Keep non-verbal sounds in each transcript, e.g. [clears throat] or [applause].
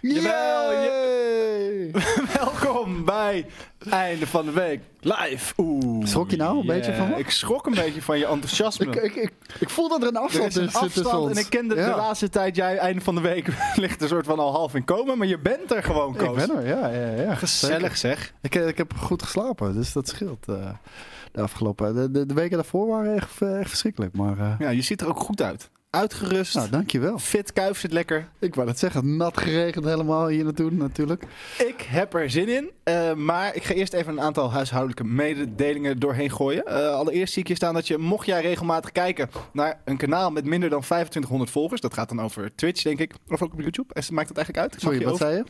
Jawel, Yay! [laughs] Welkom bij Einde van de Week live. Oeh. Schrok je nou een beetje van me? Ik schrok een beetje van je enthousiasme. Ik, ik, ik, ik voel dat er een er afstand is een afstand en ik kende Ja. de laatste tijd, jij einde van de week [laughs] ligt een soort van al half in komen, maar je bent er gewoon, Ik Koos. ben er, ja. ja, ja. Gezellig zeg. Ik, eh, ik heb goed geslapen, dus dat scheelt. eh, de afgelopen... De, de, de weken daarvoor waren echt, eh, echt verschrikkelijk. Maar Ja, je ziet er ook goed uit. Uitgerust, nou, dankjewel. fit, kuif zit lekker. Ik wou het zeggen, nat geregend helemaal hier naartoe natuurlijk. Ik heb er zin in, eh, maar ik ga eerst even een aantal huishoudelijke mededelingen doorheen gooien. Eh, allereerst zie ik hier staan dat je, mocht jij regelmatig kijken naar een kanaal met minder dan 2500 volgers, dat gaat dan over Twitch denk ik, of ook op YouTube, Is- maakt dat eigenlijk uit? Sorry, je wat over- zei je?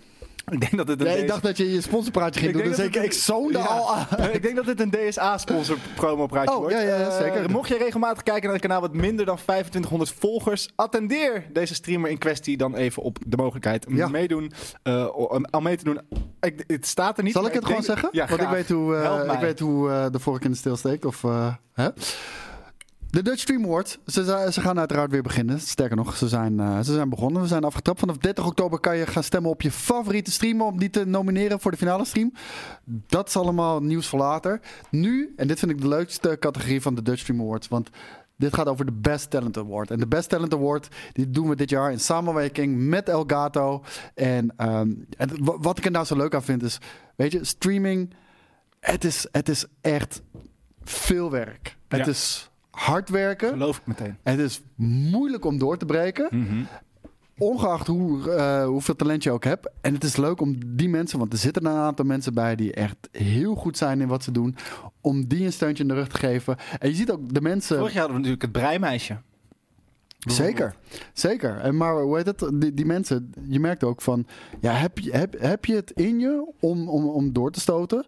[laughs] Ik denk dat het een Ja, ik dacht dat je je sponsorpraatje ging Ik doen, dus ik, het ik zoonde Ja. al aan. [laughs] ik denk dat dit een DSA-sponsor promopraatje Oh, wordt. ja, ja, Eh, zeker. mocht je regelmatig kijken naar een kanaal met minder dan 2500 volgers, attendeer deze streamer in kwestie dan even op de mogelijkheid om Ja. meedoen, eh, om al mee te doen. Ik, het staat er niet. Zal ik het gewoon denk- zeggen? Ja, Want ik weet hoe, eh, ik weet hoe eh, de vork in de steel steekt. Of, eh, hè? De Dutch Stream Awards, ze, ze gaan uiteraard weer beginnen. Sterker nog, ze zijn, eh, ze zijn begonnen. We zijn afgetrapt. Vanaf 30 oktober kan je gaan stemmen op je favoriete streamer om die te nomineren voor de finale stream. Dat is allemaal nieuws voor later. Nu, en dit vind ik de leukste categorie van de Dutch Stream Awards, want dit gaat over de Best Talent Award. En de Best Talent Award die doen we dit jaar in samenwerking met Elgato. En ehm, wa- wat ik er nou zo leuk aan vind is, weet je, streaming, het is, het is echt veel werk. Het Ja. is hard werken. Geloof ik meteen. Het is moeilijk om door te breken. Mhm. Ongeacht hoe, eh, hoeveel talent je ook hebt. En het is leuk om die mensen, want er zitten een aantal mensen bij die echt heel goed zijn in wat ze doen. Om die een steuntje in de rug te geven. En je ziet ook de mensen. Vorig jaar hadden we natuurlijk het breimeisje. Zeker, zeker. En maar hoe heet het? Die, die mensen, je merkt ook van, ja, heb je, heb, heb je het in je om, om, om door te stoten?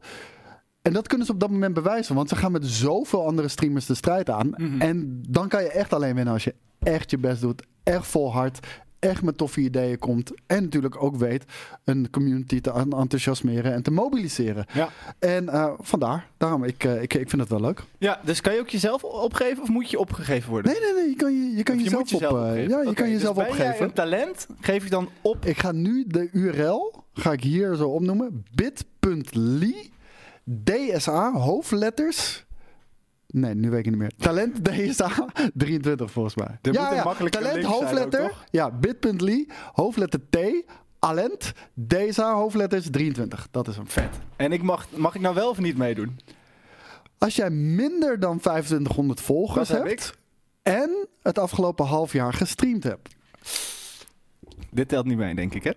En dat kunnen ze op dat moment bewijzen, want ze gaan met zoveel andere streamers de strijd aan. Mhm. En dan kan je echt alleen winnen als je echt je best doet, echt vol hard, echt met toffe ideeën komt. En natuurlijk ook weet een community te en- enthousiasmeren en te mobiliseren. Ja. En eh, vandaar, daarom, ik, eh, ik, ik vind het wel leuk. ja, dus kan je ook jezelf opgeven of moet je opgegeven worden? Nee, nee, nee, je kan, je, je kan je jezelf, jezelf op, eh, opgeven. ja, je kan jezelf dus ben jij opgeven. een talent, geef je dan op. Ik ga nu de URL, ga ik hier zo opnoemen. bit.ly DSA hoofdletters. Nee, nu weet ik niet meer. Talent DSA 23 volgens mij. Er moet een makkelijke talent hoofdletter. ook, ja, bit.ly hoofdletter T. Alent DSA hoofdletters 23. Dat is hem. Vet. En ik mag, mag ik nou wel of niet meedoen? Als jij minder dan 2500 volgers heb hebt en het afgelopen half jaar gestreamd hebt. Dit telt niet mee, denk ik, hè?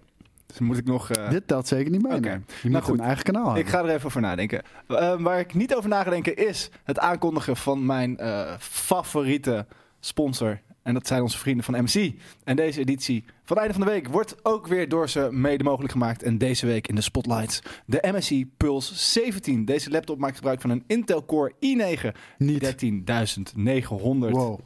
Dus moet ik nog... eh, Dit telt zeker niet mee. Oké. nee. Je Nou moet goed. een eigen kanaal hebben. Ik ga er even over nadenken. Eh, waar ik niet over na ga denken is het aankondigen van mijn eh, favoriete sponsor. En dat zijn onze vrienden van MC. En deze editie van het einde van de week wordt ook weer door ze mede mogelijk gemaakt. En deze week in de spotlights de MSI Pulse 17. Deze laptop maakt gebruik van een Intel Core i9 Niet. 13900. Wow.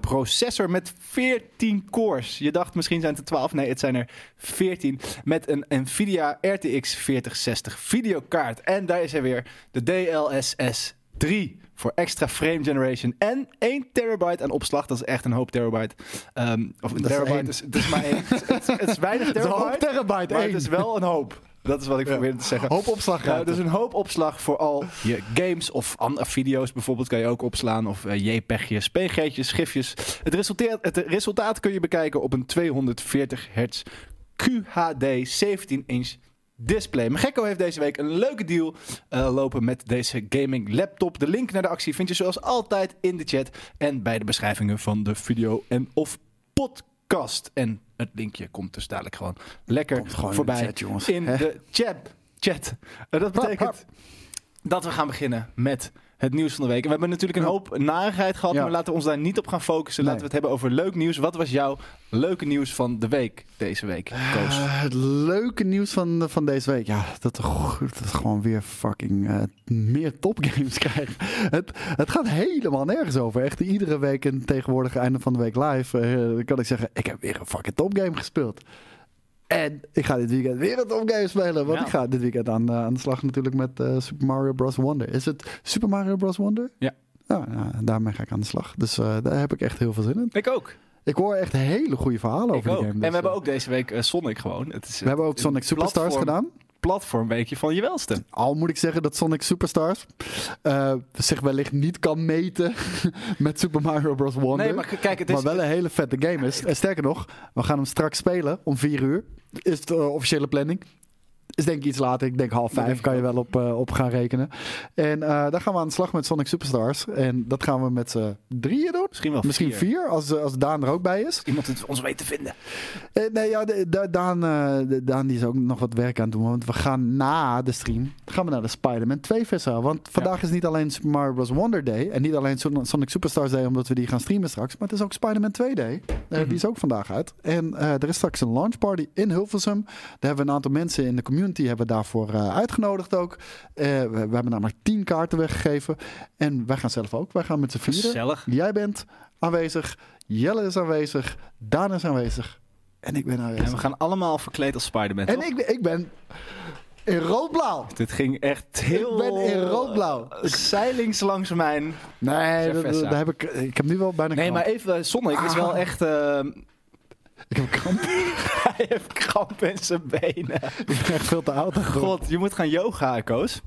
Processor met 14 cores. Je dacht misschien zijn het er 12. Nee, het zijn er 14. Met een Nvidia RTX 4060 videokaart. En daar is er weer de DLSS 3 voor extra frame generation. En 1 terabyte aan opslag. Dat is echt een hoop terabyte. Ehm, of een Dat terabyte. is, het is maar één. het, is, het is weinig [laughs] Het is een hoop terabyte. terabyte, Maar één. het is wel een hoop. Dat is wat ik Ja. probeerde te zeggen. Hoop opslag Ja, dus een hoop opslag voor al je games of andere video's bijvoorbeeld kan je ook opslaan. Of eh, JPEG'jes, PG'tjes, gifjes. Het resultaat, het resultaat kun je bekijken op een 240 hertz QHD 17 inch display. Megekko heeft deze week een leuke deal eh, lopen met deze gaming laptop. De link naar de actie vind je zoals altijd in de chat en bij de beschrijvingen van de video en of podcast. En het linkje komt dus dadelijk gewoon lekker gewoon in voorbij chat, jongens. in de chat. chat. Eh, dat betekent dat we gaan beginnen met het nieuws van de week. En we hebben natuurlijk een hoop narigheid gehad, Ja. maar laten we ons daar niet op gaan focussen. Nee. Laten we het hebben over leuk nieuws. Wat was jouw leuke nieuws van de week deze week, Koos? Eh, het leuke nieuws van, van deze week. Ja, dat we gewoon weer fucking eh, meer topgames [laughs] krijgen. Het, het gaat helemaal nergens over. Echt iedere week en tegenwoordig einde van de week live. eh, kan ik zeggen, ik heb weer een fucking topgame gespeeld. En ik ga dit weekend weer een topgame spelen. Want Ja. ik ga dit weekend aan, eh, aan de slag natuurlijk met eh, Super Mario Bros. Wonder. Is het Super Mario Bros. Wonder? Ja. Ja, ja, daarmee ga ik aan de slag. Dus eh, daar heb ik echt heel veel zin in. Ik ook. Ik hoor echt hele goede verhalen Ik over ook. die game. en dus, we hebben eh, ook deze week Sonic gewoon. Het is, we hebben ook Sonic Superstars gedaan. Platformweekje van je welste. Al moet ik zeggen dat Sonic Superstars eh, zich wellicht niet kan meten [laughs] met Super Mario Bros. Wonder. Nee, maar kijk, het is... maar wel een hele vette game is. En sterker nog, we gaan hem straks spelen om 4 uur. Is de officiële planning. Is denk ik iets later. Ik denk half vijf kan je wel op, eh, op gaan rekenen. En eh daar gaan we aan de slag met Sonic Superstars. En dat gaan we met z'n drieën doen. Misschien wel Misschien vier. vier, als, als Daan er ook bij is. Iemand het ons weet te vinden. Eh, nee, ja, de, de- Daan, eh, de- Daan die is ook nog wat werk aan het doen. Want we gaan na de stream gaan we naar de Spider-Man 2 festival. Want vandaag is niet alleen Super Mario Bros. Wonder Day. En niet alleen Son- Sonic Superstars Day, omdat we die gaan streamen straks. Maar het is ook Spider-Man 2 Day. Eh, Mhm. Die is ook vandaag uit. En eh, er is straks een launch party in Hilversum. Daar hebben we een aantal mensen in de community hebben we daarvoor eh, uitgenodigd ook. Eh, we, hebben namelijk 10 kaarten weggegeven. En wij gaan zelf ook. Wij gaan met z'n vieren. Gezellig. Jij bent aanwezig. Jelle is aanwezig. Daan is aanwezig. En ik ben aanwezig. En we gaan allemaal verkleed als Spider-Man. En ik, ik ben in rood-blauw. Dit ging echt heel... Ik ben in rood-blauw. Zeilings langs mijn... Nee, dat heb ik, ik heb nu wel bijna Nee, maar even, Sonic is wel Ah. echt... eh, Ik heb kramp. [laughs] hij heeft kramp in zijn benen. ik ben echt veel te oud. God, je moet gaan yoga, Koos.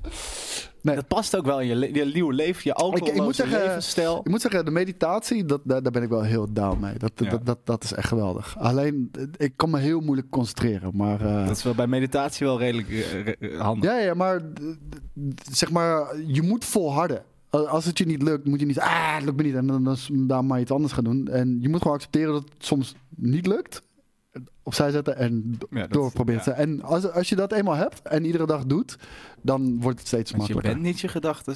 Nee. Dat past ook wel in je, le- je nieuwe leven, je alcoholloze moet zeggen, levensstijl. Ik moet zeggen, de meditatie, dat, daar, daar ben ik wel heel down mee. Dat, Ja. dat, dat, dat is echt geweldig. Alleen, ik kan me heel moeilijk concentreren. Maar, eh, Dat is wel bij meditatie wel redelijk eh, eh, handig. ja, ja, maar zeg maar, je moet volharden. Als het je niet lukt, moet je niet zeggen, ah, het lukt me niet. En dan, dan, dan maar iets anders gaan doen. En je moet gewoon accepteren dat het soms niet lukt. Opzij zetten en Ja, dat- door proberen. ja. te- En als, als je dat eenmaal hebt en iedere dag doet, dan wordt het steeds Want je makkelijker. bent niet je gedachten,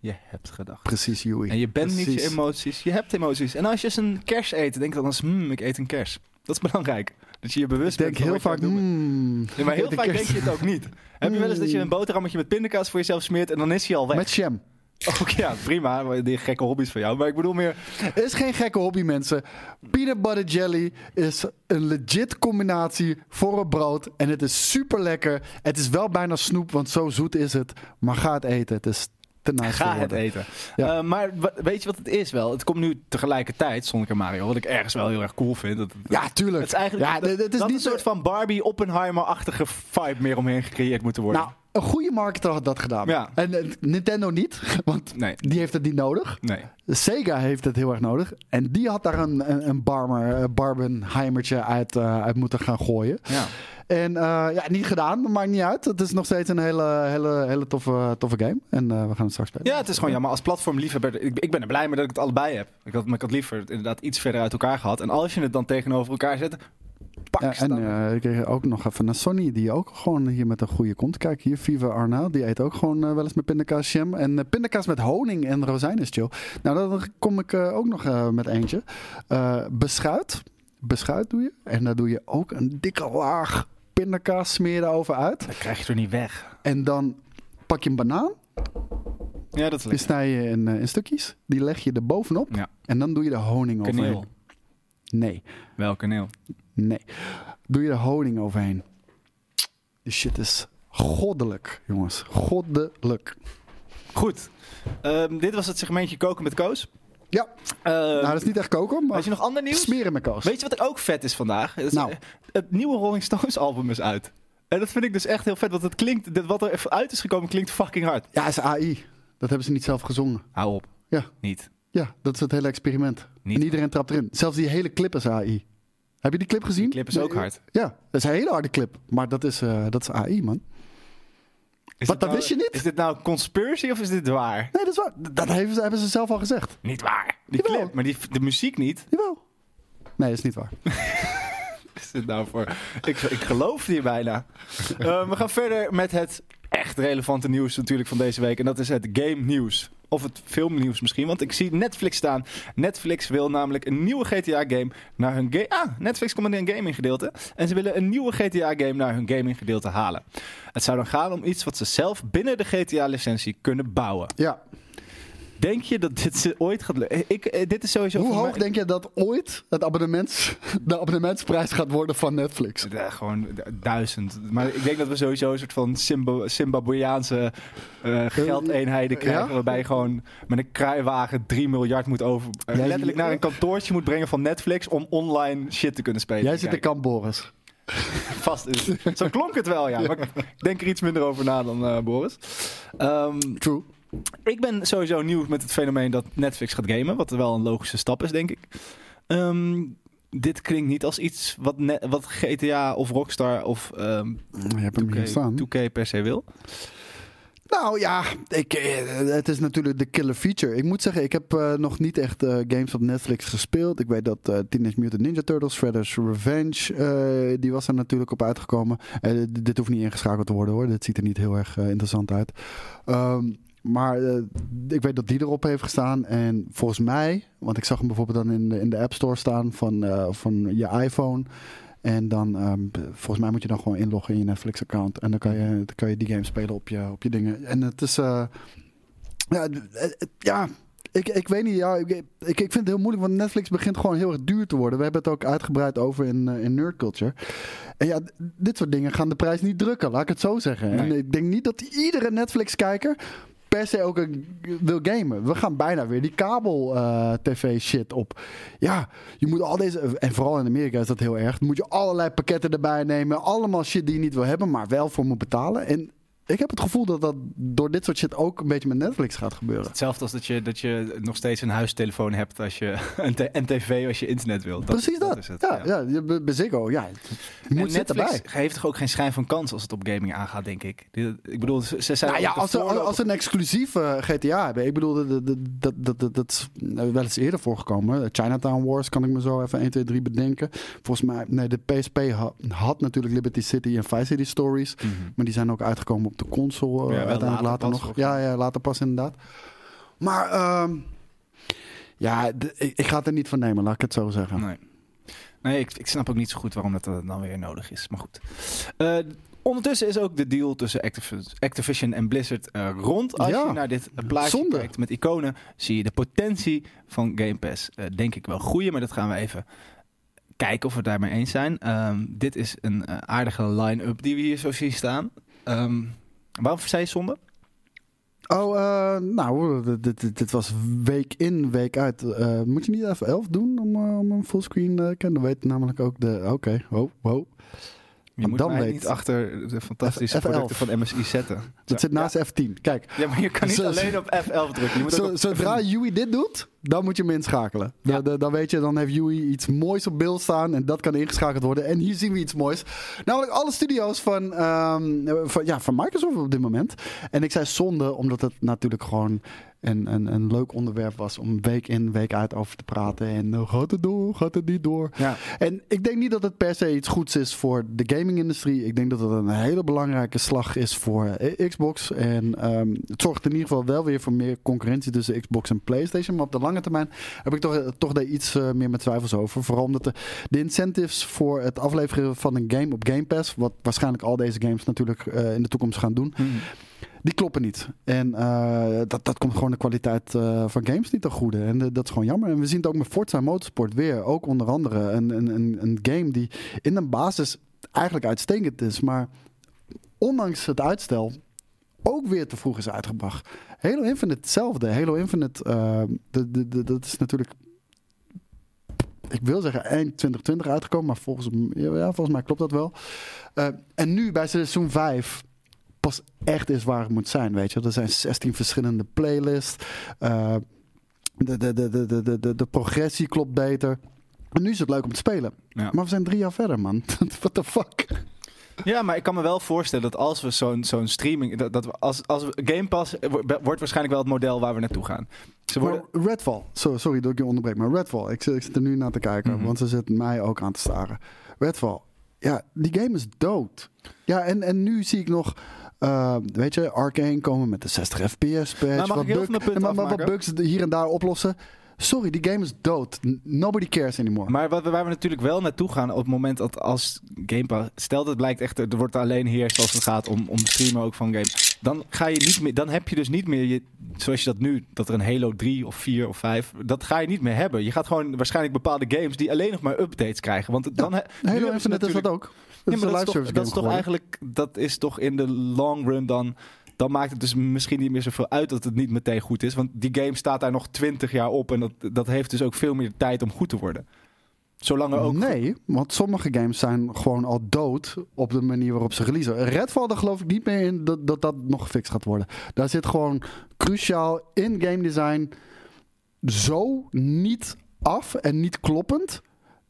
je hebt gedachten. Precies, Joey. En je bent niet je emoties, je hebt emoties. En als je eens een kers eet, denk dan eens, hmm, ik eet een kers. Dat is belangrijk. Dat je je bewust Ik denk bent van heel wat je vaak, bent. hmm, Ja, maar heel de vaak kerst- denk je het ook niet. Heb je wel eens dat je een boterhammetje met pindakaas voor jezelf smeert en dan is hij al weg? Met jam. [laughs] Ook ja, prima. Die gekke hobby's van jou. Maar ik bedoel meer... Het is geen gekke hobby, mensen. Peanut butter jelly is een legit combinatie voor een brood. En het is super lekker. Het is wel bijna snoep, want zo zoet is het. Maar ga het eten. Het is te Ga het eten. Ja. Eh, maar weet je wat het is wel? Het komt nu tegelijkertijd, Sonic Mario. Wat ik ergens wel heel erg cool vind. Dat, Ja, tuurlijk. Het is eigenlijk ja, dat, is niet een soort van Barbie Oppenheimer-achtige vibe meer omheen gecreëerd moeten worden. Nou, een goede marketer had dat gedaan. Ja. En eh, Nintendo niet, [laughs] want nee, die heeft het niet nodig. nee. Sega heeft het heel erg nodig. En die had daar een, een, een Barmer, een Barbenheimertje uit, eh, uit moeten gaan gooien. Ja. En eh, ja, niet gedaan, dat maakt niet uit. Het is nog steeds een hele, hele, hele toffe, toffe game. En eh, we gaan het straks spelen. ja, het is gewoon jammer. Als platformliefhebber, ik, ik ben er blij mee dat ik het allebei heb. Ik had, maar ik had liever inderdaad iets verder uit elkaar gehad. En als je het dan tegenover elkaar zet, pak Ja, en eh, ik kreeg ook nog even naar Sonny, die ook gewoon hier met een goede kont. Kijk, hier Viva Arnaud, die eet ook gewoon wel eens met pindakaas jam. En pindakaas met honing en rozijn is chill. Nou, dan kom ik ook nog met eentje. Beschuit. Beschuit doe je. En daar doe je ook een dikke laag pindakaas smeren over uit. Dat krijg je er niet weg. En dan pak je een banaan, Ja, dat is die snij je in, eh, in stukjes. Die leg je er bovenop. Ja. En dan doe je de honing overheen. Kaneel. Nee. Wel kaneel. Nee. Doe je er honing overheen. Die shit is goddelijk, jongens. Goddelijk. Goed. Ehm, dit was het segmentje koken met Koos. Ja, Ehm, nou dat is niet echt koken, maar Had je nog ander nieuws? smeren met koos. Weet je wat ook vet is vandaag? Het, is- Nou. het nieuwe Rolling Stones album is uit. En dat vind ik dus echt heel vet, want het klinkt, dit- wat er uit is gekomen klinkt fucking hard. Ja, is AI. Dat hebben ze niet zelf gezongen. Hou op. Ja, Niet. ja dat is het hele experiment. Niet. En iedereen trapt erin. Zelfs die hele clip is AI. Heb je die clip gezien? Die clip is ook hard. Ja, dat is een hele harde clip. Maar dat is, eh, dat is AI, man. Is Wat, dit dat wist je niet? Is dit nou conspiracy of is dit waar? Nee, dat is waar. Dat hebben ze, hebben ze zelf al gezegd. Niet waar. Die Jawel. clip, maar die, de muziek niet. Jawel. Nee, dat is niet waar. [laughs] Wat is dit nou voor... Ik, ik geloof hier bijna. Eh, we gaan verder met het echt relevante nieuws natuurlijk van deze week. En dat is het game nieuws. Of het filmnieuws misschien, want ik zie Netflix staan. Netflix wil namelijk een nieuwe GTA-game naar hun game... Ah, Netflix komt met een gaming gedeelte. En ze willen een nieuwe GTA-game naar hun gaming gedeelte halen. Het zou dan gaan om iets wat ze zelf binnen de GTA-licentie kunnen bouwen. Ja. Denk je dat dit ze ooit gaat lukken? Ik, eh, dit is sowieso Hoe hoog mij- denk je dat ooit het abonnements, [laughs] de abonnementsprijs gaat worden van Netflix? Ja, gewoon du- duizend. Maar ik denk dat we sowieso een soort van Zimba Zimbabweaanse eh, geldeenheden krijgen. ja? Waarbij je gewoon met een kruiwagen 3 miljard moet over. eh, Jij- letterlijk naar een kantoortje moet brengen van Netflix om online shit te kunnen spelen. Jij zit in kamp, Boris. [laughs] vast. is- Zo klonk het wel, ja. Maar ik denk er iets minder over na dan eh, Boris. Ehm, True. Ik ben sowieso nieuw met het fenomeen dat Netflix gaat gamen. Wat wel een logische stap is, denk ik. Ehm, dit klinkt niet als iets wat, net, wat GTA of Rockstar of ehm, Je hebt hem hier 2K, staan. 2K per se wil. Nou ja, ik, eh, het is natuurlijk de killer feature. Ik moet zeggen, ik heb eh, nog niet echt eh, games op Netflix gespeeld. Ik weet dat Teenage Mutant Ninja Turtles, Shredder's Revenge, die was er natuurlijk op uitgekomen. Dit hoeft niet ingeschakeld te worden hoor. Dit ziet er niet heel erg interessant uit. Ehm, maar eh, ik weet dat die erop heeft gestaan. En volgens mij, want ik zag hem bijvoorbeeld dan in de, in de App Store staan van, eh, van je iPhone. En dan, ehm, volgens mij moet je dan gewoon inloggen in je Netflix-account. En dan kan je, dan kan je die game spelen op je, op je dingen. En het is, eh, ja, ja ik, ik weet niet. Ja, ik, ik, vind het heel moeilijk, want Netflix begint gewoon heel erg duur te worden. We hebben het ook uitgebreid over in, eh, in Nerd Culture. En ja, dit soort dingen gaan de prijs niet drukken, laat ik het zo zeggen. En ik denk niet dat iedere Netflix-kijker per se ook een, wil gamen. We gaan bijna weer die kabel-tv-shit op. Ja, je moet al deze... En vooral in Amerika is dat heel erg. Moet je allerlei pakketten erbij nemen. Allemaal shit die je niet wil hebben, maar wel voor moet betalen. En ik heb het gevoel dat dat door dit soort shit ook een beetje met Netflix gaat gebeuren. Hetzelfde als dat je, dat je nog steeds een huistelefoon hebt als je, [laughs] een en tv als je internet wilt. Precies dat. is het, ja, ja. je bij- Ziggo, ja. Je moet en Netflix bij. heeft toch ook geen schijn van kans als het op gaming aangaat, denk ik. Ik bedoel, ze zijn Nou ja, als ze, voorloper- als ze een exclusief eh, GTA hebben. Ik bedoel, dat, dat, dat, dat, is wel eens eerder voorgekomen. Chinatown Wars kan ik me zo even 1, 2, 3 bedenken. Volgens mij, nee, de PSP ha- had natuurlijk Liberty City en Vice City Stories. Mhm. Maar die zijn ook uitgekomen op de console eh, Ja, uiteindelijk later pas, nog. Ja, ja, later pas inderdaad. Maar ehm, ja, ik, ik ga het er niet van nemen, laat ik het zo zeggen. Nee, nee ik, ik snap ook niet zo goed waarom dat dan weer nodig is. Maar goed. Eh, ondertussen is ook de deal tussen Activ- Activision en Blizzard eh, rond. Als Ja, je naar dit plaatje zonde. kijkt met iconen, zie je de potentie van Game Pass denk ik wel groeien. Maar dat gaan we even kijken of we het daarmee eens zijn. Ehm, dit is een aardige line-up die we hier zo zien staan. Ehm, waarom zei je zonde? Oh, eh, nou, dit, dit, dit was week in, week uit. Eh, moet je niet even 11 doen om, eh, om een fullscreen te kennen? Dan weet namelijk ook de... Oké, wow, wow. Je moet dan weet- niet achter de fantastische F- F11. producten van MSI zetten. Dat zit naast F10. Kijk, Ja, maar je kan niet Zo- alleen op F11 drukken. Je moet zo- zodra Yui dit doet, dan moet je hem inschakelen. Ja. Dan, dan, weet je, dan heeft Yui iets moois op beeld staan en dat kan ingeschakeld worden. En hier zien we iets moois. Namelijk alle studio's van, ehm, van, ja, van Microsoft op dit moment. En ik zei zonde, omdat het natuurlijk gewoon een, een, een leuk onderwerp was om week in, week uit over te praten. En eh, gaat het door, gaat het niet door? Ja. En ik denk niet dat het per se iets goeds is voor de gaming-industrie. Ik denk dat het een hele belangrijke slag is voor eh, Xbox. En ehm, het zorgt in ieder geval wel weer voor meer concurrentie tussen Xbox en PlayStation. Maar op de lange termijn heb ik toch, toch daar iets eh, meer met twijfels over. Vooral omdat de, de incentives voor het afleveren van een game op Game Pass, wat waarschijnlijk al deze games natuurlijk eh, in de toekomst gaan doen, Mhm. die kloppen niet. En eh, dat, dat komt gewoon de kwaliteit van games niet ten goede. En dat is gewoon jammer. En we zien het ook met Forza Motorsport weer. Ook onder andere een, een, een, een game die in een basis eigenlijk uitstekend is. Maar ondanks het uitstel ook weer te vroeg is uitgebracht. Halo Infinite hetzelfde. Halo Infinite, eh, de, de, de- dat is natuurlijk... Ik wil zeggen eind 2020 uitgekomen, maar volgens, ja, volgens mij klopt dat wel. Eh, en nu bij seizoen 5 pas echt is waar het moet zijn, weet je. Er zijn 16 verschillende playlists. Eh, de, de, de, de, de, de, de progressie klopt beter. En nu is het leuk om te spelen. Ja. Maar we zijn drie jaar verder, man. [laughs] What the fuck? Ja, maar ik kan me wel voorstellen dat als we zo'n zo'n streaming... Dat, dat we als, als we, Game Pass wo- wordt waarschijnlijk wel het model waar we naartoe gaan. Ze worden, Maar Redfall. So, sorry dat ik je onderbreek, maar Redfall. Ik, zit- ik zit er nu naar te kijken, Mhm. want ze zitten mij ook aan te staren. Redfall. Ja, die game is dood. Ja, en, en nu zie ik nog... eh, weet je, Arcane komen met de 60 fps patch. Nou, mag wat bug- maar, maar [laughs] wat bugs hier en daar oplossen. Sorry, die game is dood. Nobody cares anymore. Maar wat, waar we natuurlijk wel naartoe gaan op het moment dat als Game Pass... Stel dat het blijkt echt, er wordt alleen heerst als het gaat om, om streamen ook van games. Dan, ga je niet meer, dan heb je dus niet meer, je, zoals je dat nu, dat er een Halo 3 of 4 of 5... Dat ga je niet meer hebben. Je gaat gewoon waarschijnlijk bepaalde games die alleen nog maar updates krijgen. Want dan... he- nu Halo Infinite is dat ook. Ja, Dat is maar dat is, toch, service dat is toch eigenlijk, dat is toch in de long run dan, dan maakt het dus misschien niet meer zoveel uit dat het niet meteen goed is. Want die game staat daar nog 20 jaar op en dat, dat heeft dus ook veel meer tijd om goed te worden. Zolang er ook... Nee, want sommige games zijn gewoon al dood op de manier waarop ze releasen. Redfall, daar geloof ik niet meer in dat dat, dat nog gefixt gaat worden. Daar zit gewoon cruciaal in game design zo niet af en niet kloppend.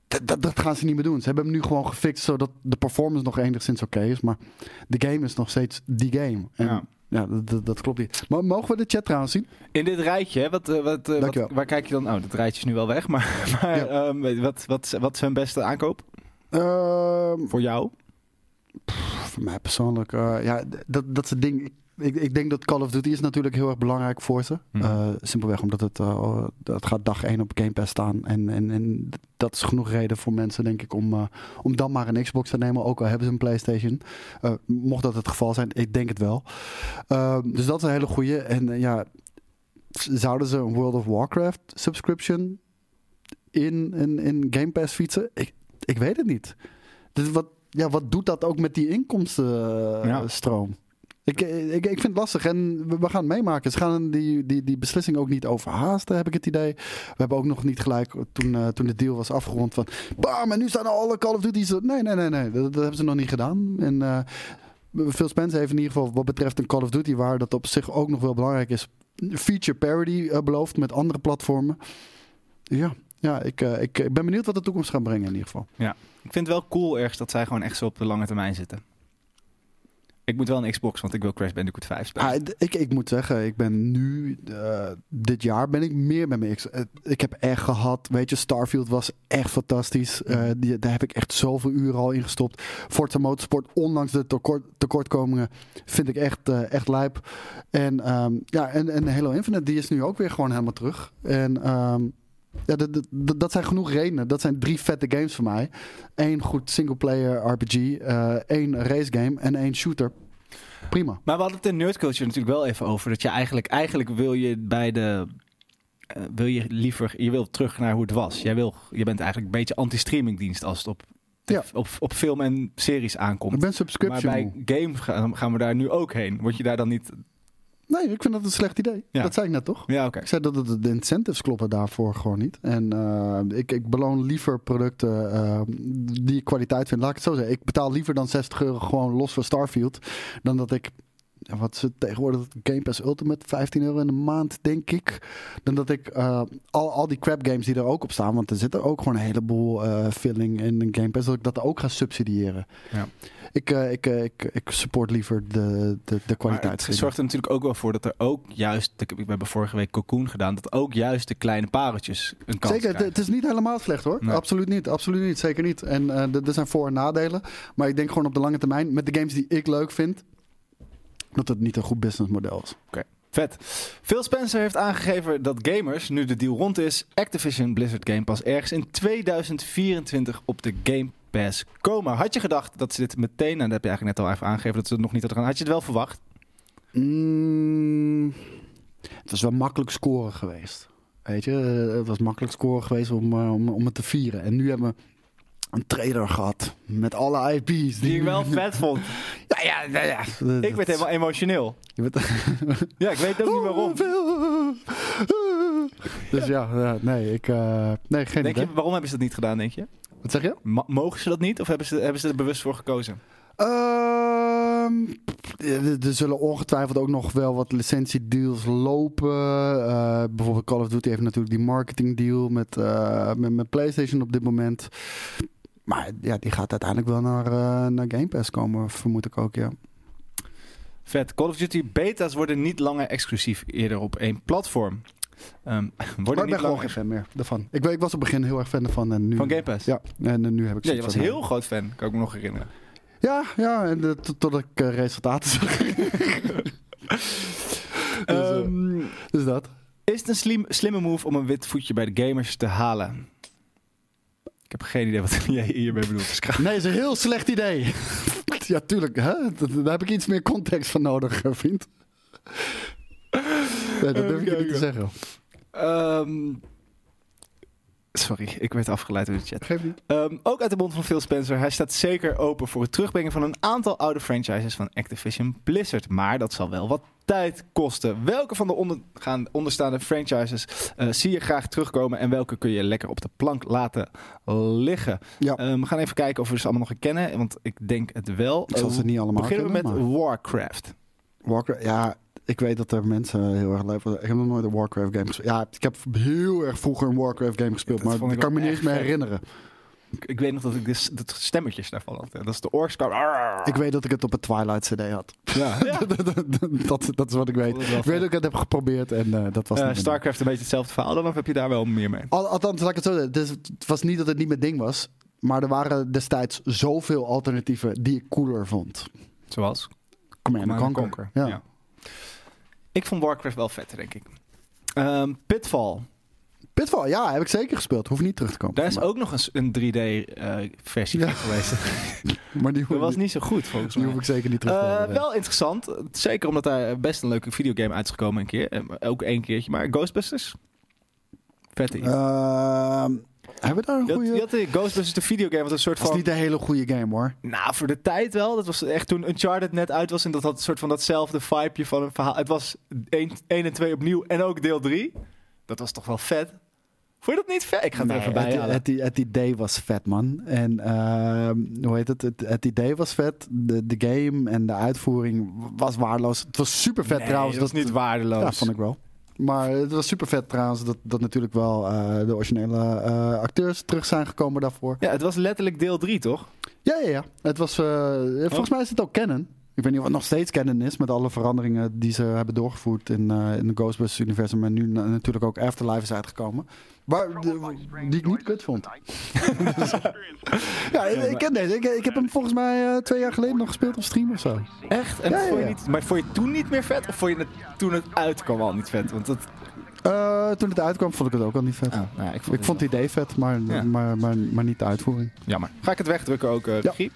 Dat, dat, gaan ze niet meer doen. Ze hebben hem nu gewoon gefixt zodat de performance nog enigszins oké is. Maar de game is nog steeds die game. En Ja. ja, dat, dat, klopt niet. Maar mogen we de chat trouwens zien? In dit rijtje, hè, wat, eh, wat, eh, wat, waar kijk je dan? Oh, dat rijtje is nu wel weg, [laughs] maar, maar Ja. ehm, wat, wat, wat is hun beste aankoop Ehm, voor jou? Voor mij persoonlijk, eh, ja, dat, dat is het ding. Ik, ik, denk dat Call of Duty is natuurlijk heel erg belangrijk voor ze. Mhm. Eh, simpelweg omdat het, het gaat dag 1 op Game Pass staan. En, en, en dat is genoeg reden voor mensen, denk ik, om, eh, om dan maar een Xbox te nemen. Ook al hebben ze een PlayStation. Mocht dat het geval zijn, ik denk het wel. Eh, dus dat is een hele goede. En ja, zouden ze een World of Warcraft subscription in, in, in Game Pass fietsen? Ik, ik weet het niet. Dus wat, ja, wat doet dat ook met die Ja. Ik, ik, ik vind het lastig en we, gaan het meemaken. Ze gaan die, die, die beslissing ook niet overhaasten, heb ik het idee. We hebben ook nog niet gelijk, toen, eh, toen de deal was afgerond, van... Bam, en nu staan alle Call of Duty's... er." Nee, nee, nee, nee. Dat, hebben ze nog niet gedaan. En eh Phil Spencer heeft in ieder geval wat betreft een Call of Duty... waar dat op zich ook nog wel belangrijk is... feature parity eh, beloofd met andere platformen. Ja, ja ik, eh, ik, ik ben benieuwd wat de toekomst gaat brengen in ieder geval. Ik vind het wel cool ergens dat zij gewoon echt zo op de lange termijn zitten. Ik moet wel een Xbox, want ik wil Crash Bandicoot 5 spelen. Ah, ik, ik moet zeggen, ik ben nu, eh, dit jaar ben ik meer met mijn X. eh, Ik heb echt gehad, weet je, Starfield was echt fantastisch. Eh, die, daar heb ik echt zoveel uren al in gestopt. Forza Motorsport, ondanks de tekort, tekortkomingen, vind ik echt, echt lijp. En, ehm, ja, en, en Halo Infinite, die is nu ook weer gewoon helemaal terug. En ehm, ja, dat, dat- dat, dat zijn genoeg redenen. Dat zijn drie vette games voor mij. Eén goed singleplayer RPG, eh één race game en één shooter. Prima. Maar we hadden het in Nerd Culture natuurlijk wel even over. Dat je eigenlijk, eigenlijk wil je bij de... eh, wil je liever, je wil terug naar hoe het was. Jij wil, je bent eigenlijk een beetje anti-streamingdienst als het op, Ja. op, op film en series Ik aankomt. ben subscription. Maar bij game gaan, gaan we daar nu ook heen. Word je daar dan niet... Nee, ik vind dat een slecht idee. Ja. Dat zei ik net toch? Ja, oké. Ik zei dat het, de incentives kloppen daarvoor gewoon niet. En eh, ik, ik beloon liever producten eh, die ik kwaliteit vind. Laat ik het zo zeggen. Ik betaal liever dan 60 euro gewoon los voor Starfield. Dan dat ik, wat is het tegenwoordig, Game Pass Ultimate, 15 euro in de maand denk ik. Dan dat ik eh, al, al die crap games die er ook op staan. Want er zit er ook gewoon een heleboel eh filling in een Game Pass. Dat ik dat ook ga subsidiëren. Ja. Ik, eh, ik, ik, ik support liever de, de, de Maar kwaliteit. het zorgt er natuurlijk ook wel voor dat er ook juist... We hebben vorige week Cocoon gedaan. Dat ook juist de kleine pareltjes een kans Zeker, het, krijgen. het is niet helemaal slecht hoor. Nee. Absoluut niet, absoluut niet, zeker niet. En eh, er zijn voor- en nadelen. Maar ik denk gewoon op de lange termijn, met de games die ik leuk vind, dat het niet een goed businessmodel is. Vet. Phil Spencer heeft aangegeven dat gamers, nu de deal rond is, Activision Blizzard Game Pass ergens in 2024 op de Game Pass komen. Had je gedacht dat ze dit meteen, en dat heb je eigenlijk net al even aangegeven dat ze het nog niet hadden gedaan, had je het wel verwacht? Mm, het was wel makkelijk scoren geweest. Weet je, Eh, het was makkelijk scoren geweest om, eh, om, om het te vieren. En nu hebben we een trailer gehad met alle IP's. Die ik wel vet vond. [laughs] Ja, ja, ja. ja. Ik werd helemaal emotioneel. Je bent... [laughs] Ja, ik weet ook niet waarom. Dus ja, ja, nee, ik... eh, nee, geen Denk idee. je, waarom hebben ze dat niet gedaan, denk je? Wat zeg je? Ma- mogen ze dat niet of hebben ze, hebben ze er bewust voor gekozen? Ehm, er- er zullen ongetwijfeld ook nog wel wat licentiedeals lopen. Eh, bijvoorbeeld Call of Duty heeft natuurlijk die marketingdeal met, eh, met, met PlayStation op dit moment. Maar ja, die gaat uiteindelijk wel naar, eh, naar Game Pass komen, vermoed ik ook, ja. Vet. Call of Duty beta's worden niet langer exclusief eerder op één platform. Ehm, [laughs] worden Maar ik niet ben gewoon geen fan meer daarvan. Ik, ik was op het begin heel erg fan ervan. En nu, van Game Pass. Ja, en nu heb ik Ja, je was heel groot fan, kan ik me nog herinneren. Ja, ja en, tot- ik eh, resultaten zag. [laughs] dus, eh, Ehm, dus dat. Is het een slim, slimme move om een wit voetje bij de gamers te halen? Ik heb geen idee wat [laughs] jij hiermee bedoelt. Dus Nee, is een heel slecht idee. [laughs] ja, tuurlijk. Hè? Daar heb ik iets meer context van nodig, eh, vriend. Nee, dat durf ik niet te zeggen. Ehm, sorry, ik werd afgeleid door de chat. Geef niet. Ehm, ook uit de mond van Phil Spencer. Hij staat zeker open voor het terugbrengen van een aantal oude franchises van Activision Blizzard. Maar dat zal wel wat tijd kosten. Welke van de ondergaan, onderstaande franchises eh, zie je graag terugkomen en welke kun je lekker op de plank laten liggen? Ja. Ehm, we gaan even kijken of we ze allemaal nog herkennen, want ik denk het wel. Ik zal ze Eh, niet allemaal Beginnen we met kennen, maar- Warcraft. Warcraft, ja, ik weet dat er mensen heel erg leven. Ik heb nog nooit een Warcraft game gespeeld. Ja, ik heb heel erg vroeger een Warcraft game gespeeld, Dat maar dat ik kan me niet eens meer herinneren. Ik, ik weet nog dat ik de, de stemmetjes daarvan had. Dat is de orks. kwam- Ik weet dat ik het op een Twilight CD had. Ja. [laughs] ja. dat, dat is wat ik weet. Dat Ik weet dat ik het heb geprobeerd en eh, dat was niet mijn Starcraft een beetje hetzelfde verhaal dan, of heb je daar wel meer mee? Al, althans, laat ik het zo zeggen. Dus het was niet dat het niet mijn ding was, maar er waren destijds zoveel alternatieven die ik cooler vond. Zoals? Command and Command Conquer. Conquer, Ja. ja. Ik vond Warcraft wel vetter, denk ik. Ehm, Pitfall. Pitfall, ja, heb ik zeker gespeeld. Hoeft niet terug te komen. Daar is Maar- ook nog eens een 3D-versie Ja. van geweest. [laughs] maar die, [laughs] Dat hoef, was die, niet zo goed, volgens die mij. hoef ik zeker niet terug te Eh, hebben. wel interessant. Zeker omdat daar best een leuke videogame uit is gekomen een keer. Eh, Ook één keertje. Maar Ghostbusters? Vette. Ehm, hebben we daar een Je had, goede... je had de Ghostbusters, de videogame, was een soort Dat is van... niet een hele goede game hoor. Nou, voor de tijd wel. Dat was echt toen Uncharted net uit was. En dat had een soort van datzelfde vibeje van een verhaal. Het was 1, en 2 opnieuw. En ook deel 3. Dat was toch wel vet? Vond je dat niet vet? Ik ga het er even bij het, het, het idee was vet, man. En ehm, hoe heet het? het? Het idee was vet. De, de game en de uitvoering was waardeloos. Het was super vet Nee, trouwens. dat was niet waardeloos. Ja, vond ik wel. Maar het was super vet trouwens dat, dat natuurlijk wel eh, de originele eh, acteurs terug zijn gekomen daarvoor. Ja, het was letterlijk deel 3, toch? Ja, ja, ja. Het was, eh, Oh. Volgens mij is het ook canon. Ik weet niet of het nog steeds canon is met alle veranderingen die ze hebben doorgevoerd in, in de Ghostbusters-universum. En nu na- natuurlijk ook Afterlife is uitgekomen. Maar, de- die ik niet kut vond. [laughs] Ja, ik, ik ken deze. Ik, ik heb hem volgens mij eh, twee jaar geleden nog gespeeld op stream of zo. Echt? En Ja, vond ja, je ja. niet, maar vond je het toen niet meer vet? Of vond je het toen het uitkwam al niet vet? Want dat... Eh, toen het uitkwam vond ik het ook al niet vet. Oh, nou, ik vond, ik vond het idee vet, maar, Ja. maar, maar, maar niet de uitvoering. Jammer. Ga ik het wegdrukken ook, eh Ja. regie?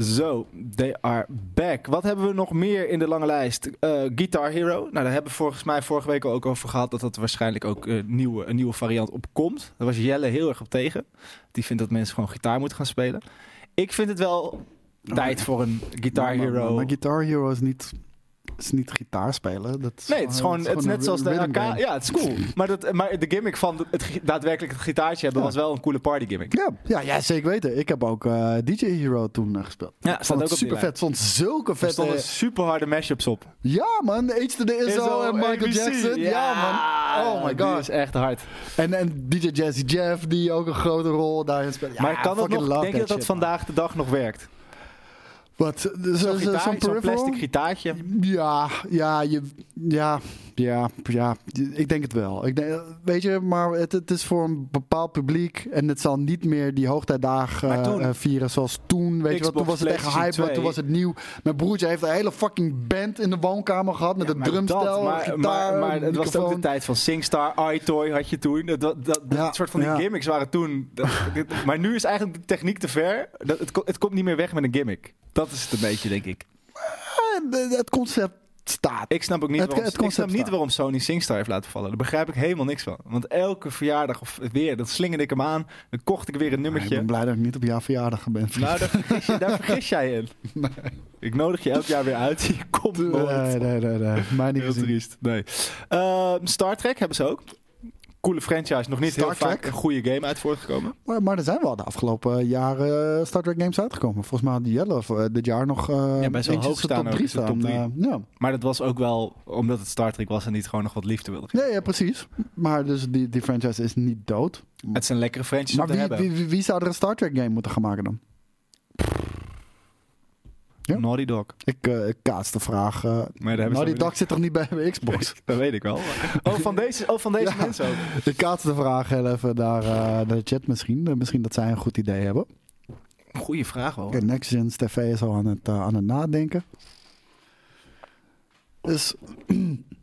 Zo, they are back. Wat hebben we nog meer in de lange lijst? Eh, Guitar Hero. Nou, daar hebben we volgens mij vorige week ook over gehad... dat dat waarschijnlijk ook eh, nieuwe, een nieuwe variant op komt. Daar was Jelle heel erg op tegen. Die vindt dat mensen gewoon gitaar moeten gaan spelen. Ik vind het wel tijd voor een Guitar maar- Hero. Maar, maar Guitar Hero is niet, is niet gitaar spelen. Dat is Nee, het is gewoon, het is net zoals de AK. Ja, het is cool. Maar, dat, maar de gimmick van het, daadwerkelijk het gitaartje hebben Ja. was wel een coole party gimmick. Ja, ja, ja, zeker weten. Ik heb ook eh, DJ Hero toen eh, gespeeld. Ja, staat ook het op super vet. Stond zulke Er vette... stonden super harde mashups op. Ja man, H to the Izzo en Michael ABC. Jackson. Ja, man. Oh my god. is echt hard. En, en DJ Jazzy Jeff die ook een grote rol daarin speelt. Ja, maar kan dat nog, denk je dat dat vandaag de dag nog werkt? Wat? Zo'n Zo'n zo, zo'n peripheral? plastic gitaartje. Ja, ja, je, ja, ja, ja, ik denk het wel. Ik denk, weet je, maar het, het is voor een bepaald publiek en het zal niet meer die hoogtijdagen toen- eh, vieren zoals toen. Weet je wat, toen was het echt hype, want 2. toen was het nieuw. Mijn broertje heeft een hele fucking band in de woonkamer gehad met Ja, een drumstel, dat, maar, gitaar, maar, maar het was ook de tijd van SingStar, iToy had je toen. Dat, dat, dat, Ja, dat soort van die ja. gimmicks waren toen. dat- dit- maar nu is eigenlijk de techniek te ver. Dat, het, het komt niet meer weg met een gimmick. Dat is het een beetje, denk ik. Eh, Het concept staat. Ik snap ook niet, Het- waarom, ik snap niet Sony SingStar heeft laten vallen. Daar begrijp ik helemaal niks van. Want elke verjaardag of weer, dat slingerde ik hem aan. Dan kocht ik weer een Ik nummertje. ben blij dat ik niet op jouw verjaardag ben. Nou, daar vergis, je, daar vergis jij in. [laughs] Ik nodig je elk jaar weer uit. Je komt nooit. Nee, nee, nee, nee. Mij niet Heel gezien. triest. Nee. Ehm, Star Trek hebben ze ook. Coole franchise. Nog niet Star heel vaak Trek? een goede game uit voortgekomen. Maar, maar er zijn wel de afgelopen jaren eh, Star Trek games uitgekomen. Volgens mij had Jelle eh, dit jaar nog eh Ja, best wel hoog zijn staan top ook, 3 is de top staan. ja. Maar dat was ook wel omdat het Star Trek was en niet gewoon nog wat liefde wilde geven. Ja, ja, precies. Maar dus die, die franchise is niet dood. Het is een lekkere franchise maar wie, hebben. wie, wie, wie zou er een Star Trek game moeten gaan maken dan? Ja? Naughty Dog. Ik, eh, ik kaats de vraag. eh Maar nog dag zit toch niet bij Xbox? [laughs] Dat weet ik wel. Oh, van deze, oh, van deze [laughs] Ja. mensen ook. ik kaats de vraag heel even naar, eh, naar de chat misschien. Misschien dat zij een goed idee hebben. Goeie vraag wel. Oké, Next Gen TV is al aan het, aan het nadenken. Dus [clears throat]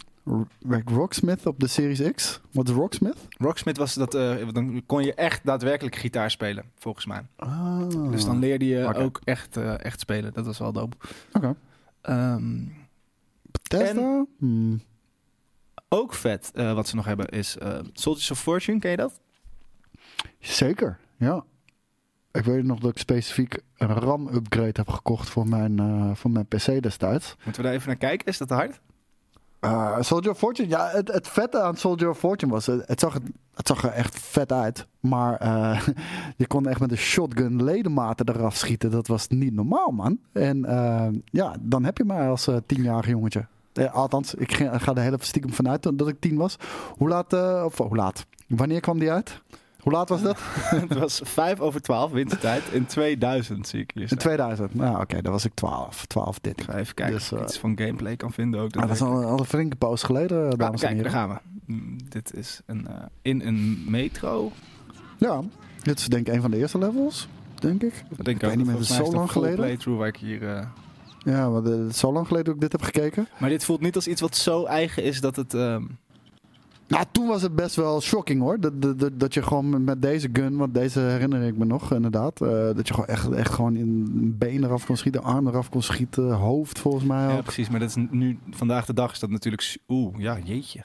Rocksmith op de Series X? Wat is Rocksmith? Rocksmith was dat, eh, dan kon je echt daadwerkelijk gitaar spelen, volgens mij. Ah. Dus dan leerde je ook echt, eh, echt spelen. Dat was wel dope. Oké. Ehm, Bethesda? Hmm. ook vet eh, wat ze nog hebben is Soldiers of Fortune, ken je dat? Zeker, ja. Ik weet nog dat ik specifiek een RAM-upgrade heb gekocht voor mijn, voor mijn PC destijds. Moeten we daar even naar kijken? Is dat hard? Eh, Soldier of Fortune, ja, het, vette aan Soldier of Fortune was, het, zag, het, zag er echt vet uit. Maar eh, [laughs] je kon echt met een shotgun ledematen eraf schieten. Dat was niet normaal, man. En eh, ja, dan heb je mij als tienjarig jongetje. Althans, ik ga, er heel even stiekem vanuit dat ik tien was. Hoe laat, of hoe laat? Wanneer kwam die uit? Hoe laat was dat? [laughs] het was 5 over 12 wintertijd in 2000, zie ik hier. In staan. 2000. Nou, oké, dan was ik 12, 12, Ik 13. ga even kijken Dus, of ik eh, iets van gameplay kan vinden ook. Ah, dat is ik. al, al een flinke poos geleden, Ah, dames en kijk, daar heren. gaan we. Mm, Dit is een, eh, in een metro. Ja, dit is denk ik een van de eerste levels, denk ik. Dat denk ik, weet ook. niet meer, het is zo lang geleden. playthrough waar ik hier... eh, Ja, eh, het is zo lang geleden dat ik dit heb gekeken. Maar dit voelt niet als iets wat zo eigen is dat het... ehm, Nou, toen was het best wel shocking hoor. Dat, dat, dat, dat je gewoon met- deze gun, want deze herinner ik me nog inderdaad. eh, dat je gewoon echt, echt gewoon in een been eraf kon schieten, arm eraf kon schieten, hoofd volgens mij ja, ook. precies. Maar dat is nu, vandaag de dag is dat natuurlijk... Oeh, ja, jeetje.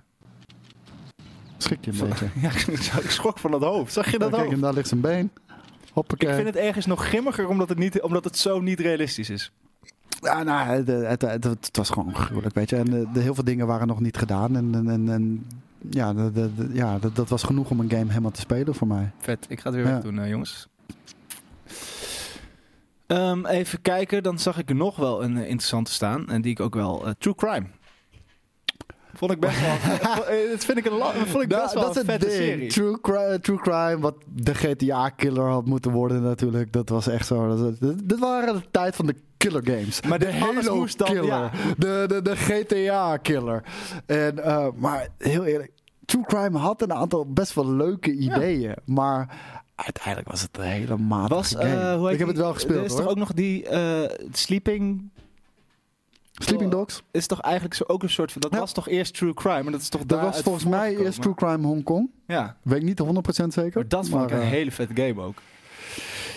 Schrik je een beetje. [laughs] Ja, ik schrok van dat hoofd. Zag je dat Kijk, hoofd? en daar ligt zijn been. Hoppakee. Ik vind het ergens nog grimmiger omdat het, niet, omdat het zo niet realistisch is. Ja, nou, het, het, het, het was gewoon gruwelijk, weet je. En de, de- heel veel dingen waren nog niet gedaan. En, en, en ja, de, de- de- ja dat, dat was genoeg om een game helemaal te spelen voor mij. Vet, ik ga het weer Ja. doen, eh, jongens. Ehm, even kijken, dan zag ik er nog wel een eh, interessante staan. En die ik ook wel... eh, True Crime. Vond ik best wel... [laughs] dat vind ik, een vond ik Nou, best wel dat een vette ding. serie. True, cri- true crime, wat de GTA-killer had moeten worden natuurlijk. Dat was echt zo. Dat, dit- dit waren de tijd van de killer games. Maar de de- alles Halo dan, killer. ja. De, de, de GTA-killer. En, eh, maar heel eerlijk, True Crime had een aantal best wel leuke ideeën. Maar uiteindelijk was het een hele matige Was, game. eh, hoe heet Ik heb die- het wel gespeeld Er is hoor. toch ook nog die eh, Sleeping... Sleeping Dogs. Is toch eigenlijk zo ook een soort van... Dat Ja. was toch eerst True Crime? Maar dat is toch Dat was volgens mij eerst True Crime Hong Kong. Ja, Weet ik niet 100% zeker. maar dat vond ik een hele vette game ook.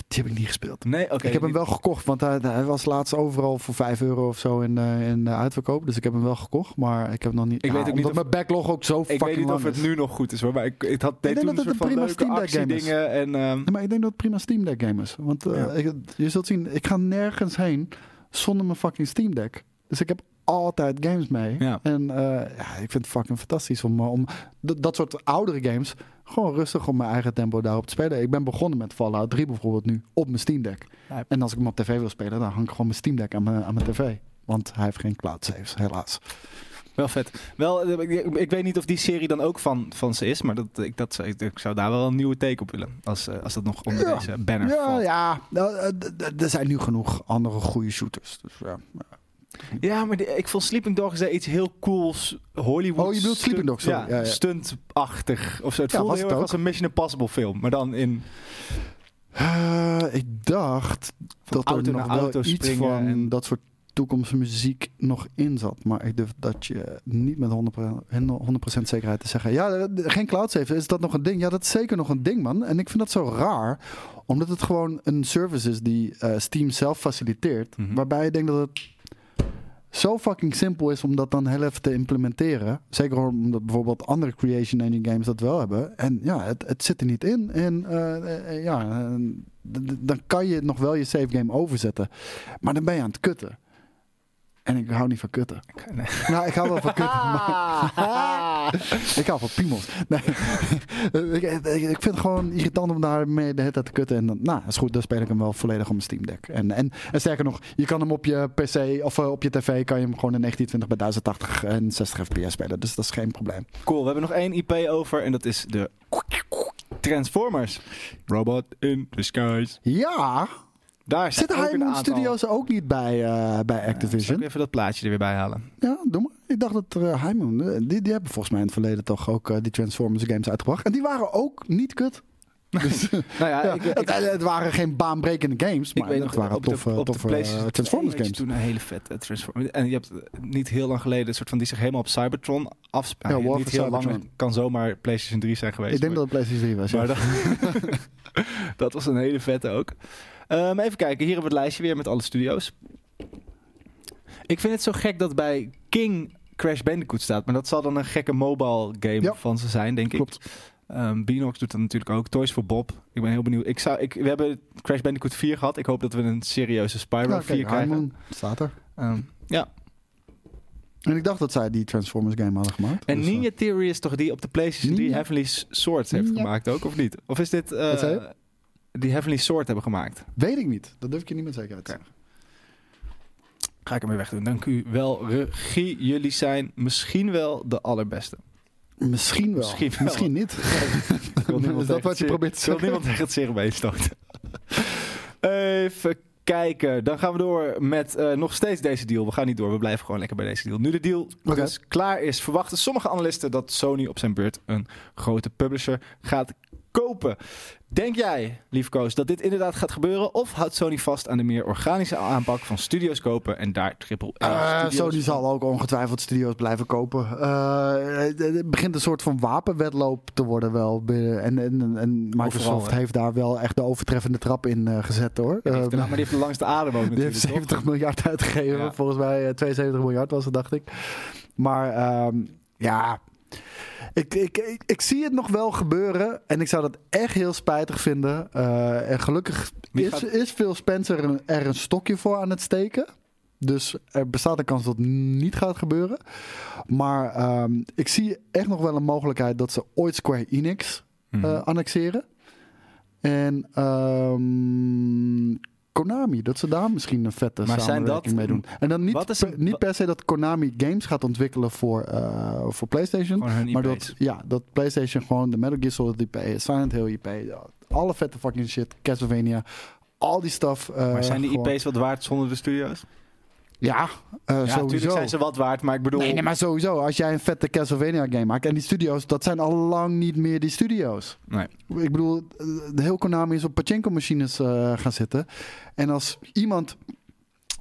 Die heb ik niet gespeeld. Nee, oké. ik heb hem wel gekocht, want hij, hij was laatst overal voor 5 euro of zo in, eh, in de uitverkoop. Dus ik heb hem wel gekocht, maar ik heb nog niet. Ik weet ook niet of- mijn backlog ook zo Ik fucking weet niet lang of het is. nu nog goed is hoor, maar ik, het had, deed denk toen dat een het een prima Steam Deck game is. actiedingen. En, ehm, Nee, maar ik denk dat het prima Steam Deck game is. Want eh, Ja. ik- je zult zien, ik ga nergens heen zonder mijn fucking Steam Deck. Dus ik heb altijd games mee. Ja. En eh, ja, ik vind het fucking fantastisch om, eh, om dat soort oudere games gewoon rustig op mijn eigen tempo daarop te spelen. Ik ben begonnen met Fallout 3 bijvoorbeeld nu op mijn Steam Deck. Ja. En als ik hem op tv wil spelen, dan hang ik gewoon mijn Steam Deck aan mijn, aan mijn tv. Want hij heeft geen cloud saves, helaas. wel vet. Wel, eh, ik, ik weet niet of die serie dan ook van, van ze is, maar dat, ik, dat, ik, zou daar wel een nieuwe take op willen. Als, als dat nog onder Ja. deze banner Ja, valt. ja. Nou, er zijn nu genoeg andere goede shooters. Dus, ja. Ja, maar ik vond Sleeping Dogs iets heel cools. Hollywood. Oh, je bedoelt Sleeping Dogs, sorry. Ja, Ja, ja. stuntachtig. Of zo. Het Ja, voelde was heel het erg ook. als een Mission Impossible film. Maar dan in... Eh, ik dacht dat auto er naar nog wel iets springen van en- dat soort toekomstmuziek nog in zat. Maar ik durf dat je niet met 100%, 100% zekerheid te zeggen. Ja, eh, geen cloud save. Is dat nog een ding? Ja, dat is zeker nog een ding, man. En ik vind dat zo raar. Omdat het gewoon een service is die eh, Steam zelf faciliteert. Mhm. Waarbij ik denk dat het zo fucking simpel is om dat dan heel even te implementeren. Zeker omdat bijvoorbeeld andere creation engine games dat wel hebben. En ja, het, het zit er niet in. En eh, eh, ja, eh, d- dan kan je nog wel je save game overzetten. Maar dan ben je aan het kutten. En ik hou niet van kutten. Nee. Nou, ik hou wel van kutten. [laughs] maar [laughs] ik hou van piemels. Nee. [laughs] ik, ik, ik vind het gewoon irritant om daarmee de hele tijd te kutten. En dan, nou, is goed, dan speel ik hem wel volledig op mijn Steam Deck. En, en, en sterker nog, je kan hem op je PC of eh, op je tv kan je hem gewoon in 1920 bij 1080 en 60 fps spelen. Dus dat is geen probleem. Cool, we hebben nog één IP over en dat is de Transformers. Robot in Disguise. Ja, Daar zit High. Studios ook niet bij, eh, bij Activision? ik even dat plaatje er weer bij halen? Ja, doe maar. Ik dacht dat uh, High Moon, die, die hebben volgens mij in het verleden toch ook die Transformers games uitgebracht. En die waren ook niet kut. [laughs] Dus, Nou ja, ja, ik, ik, het, het waren geen baanbrekende games, ik maar weet het nog, waren toffe, de toffe Transformers 2 had je games. toen een hele vette Transformers. En je hebt niet heel lang geleden een soort van die zich helemaal op Cybertron afspeelt. Ja, niet heel lang, kan zomaar PlayStation 3 zijn geweest. Ik denk maar- dat het PlayStation 3 was. ja. [laughs] Dat was een hele vette ook. Ehm, even kijken, hier hebben we het lijstje weer met alle studio's. Ik vind het zo gek dat bij King Crash Bandicoot staat. Maar dat zal dan een gekke mobile game Ja. van ze zijn, denk Klopt. ik. Ehm Beanox doet dat natuurlijk ook. Toys for Bob. Ik ben heel benieuwd. Ik zou, ik, we hebben Crash Bandicoot 4 gehad. Ik hoop dat we een serieuze Spyro Ja, 4 kijk, krijgen. Staat er. Ehm, ja. En ik dacht dat zij die Transformers game hadden gemaakt. En Dus, eh, Ninja Theory is toch die op de PlayStation 3 Ninja? Heavenly Swords heeft Ninja. gemaakt ook, of niet? Of is dit... eh, Wat zei je? Die Heavenly Sword hebben gemaakt? weet ik niet. Dat durf ik je niet met zekerheid te zeggen. Ga ik hem weer wegdoen. Dank u wel, regie. Jullie zijn misschien wel de allerbeste. Misschien wel. Misschien niet. [laughs] Is [laughs] dat wat je het probeert te zeer- Ik wil zeggen? niemand tegen het stoten. [laughs] Even kijken. Dan gaan we door met eh, nog steeds deze deal. We gaan niet door. We blijven gewoon lekker bij deze deal. Nu de deal dus klaar is, verwachten sommige analisten dat Sony op zijn beurt een grote publisher gaat kopen. Denk jij, lief Koos, dat dit inderdaad gaat gebeuren? Of houdt Sony vast aan de meer organische aanpak van studio's kopen en daar triple A Eh, Sony zal ook ongetwijfeld studio's blijven kopen. Eh, het, het begint een soort van wapenwedloop te worden wel. binnen- En, en, en Microsoft Overal, heeft daar wel echt de overtreffende trap in eh, gezet hoor. Ja, die heeft de- Eh, maar die heeft de langste adem ook [laughs] die heeft toch? 70 miljard uitgegeven. Ja. Volgens mij eh, 72 miljard was het, dacht ik. Maar ehm, ja, ik, ik, ik, ik zie het nog wel gebeuren. En ik zou dat echt heel spijtig vinden. Eh, en gelukkig is, gaat- is Phil Spencer er een, er een stokje voor aan het steken. Dus er bestaat een kans dat het niet gaat gebeuren. Maar ehm, ik zie echt nog wel een mogelijkheid dat ze ooit Square Enix Mhm. eh, annexeren. En ehm, Konami, dat ze daar misschien een vette Maar zijn samenwerking dat- mee doen. En dan niet, per, niet per se dat Konami games gaat ontwikkelen voor, eh, voor PlayStation. Maar dat, ja, dat PlayStation gewoon de Metal Gear Solid IP, Silent Hill IP, alle vette fucking shit, Castlevania, al die stuff. eh, Maar zijn die gewoon- IP's wat waard zonder de studio's? Ja, eh, ja, sowieso. natuurlijk zijn ze wat waard, maar ik bedoel... Nee, nee, maar sowieso. Als jij een vette Castlevania game maakt en die studio's, dat zijn al lang niet meer die studio's. Nee. Ik bedoel, eh, de heel Konami is op pachinko machines eh, gaan zitten. En als iemand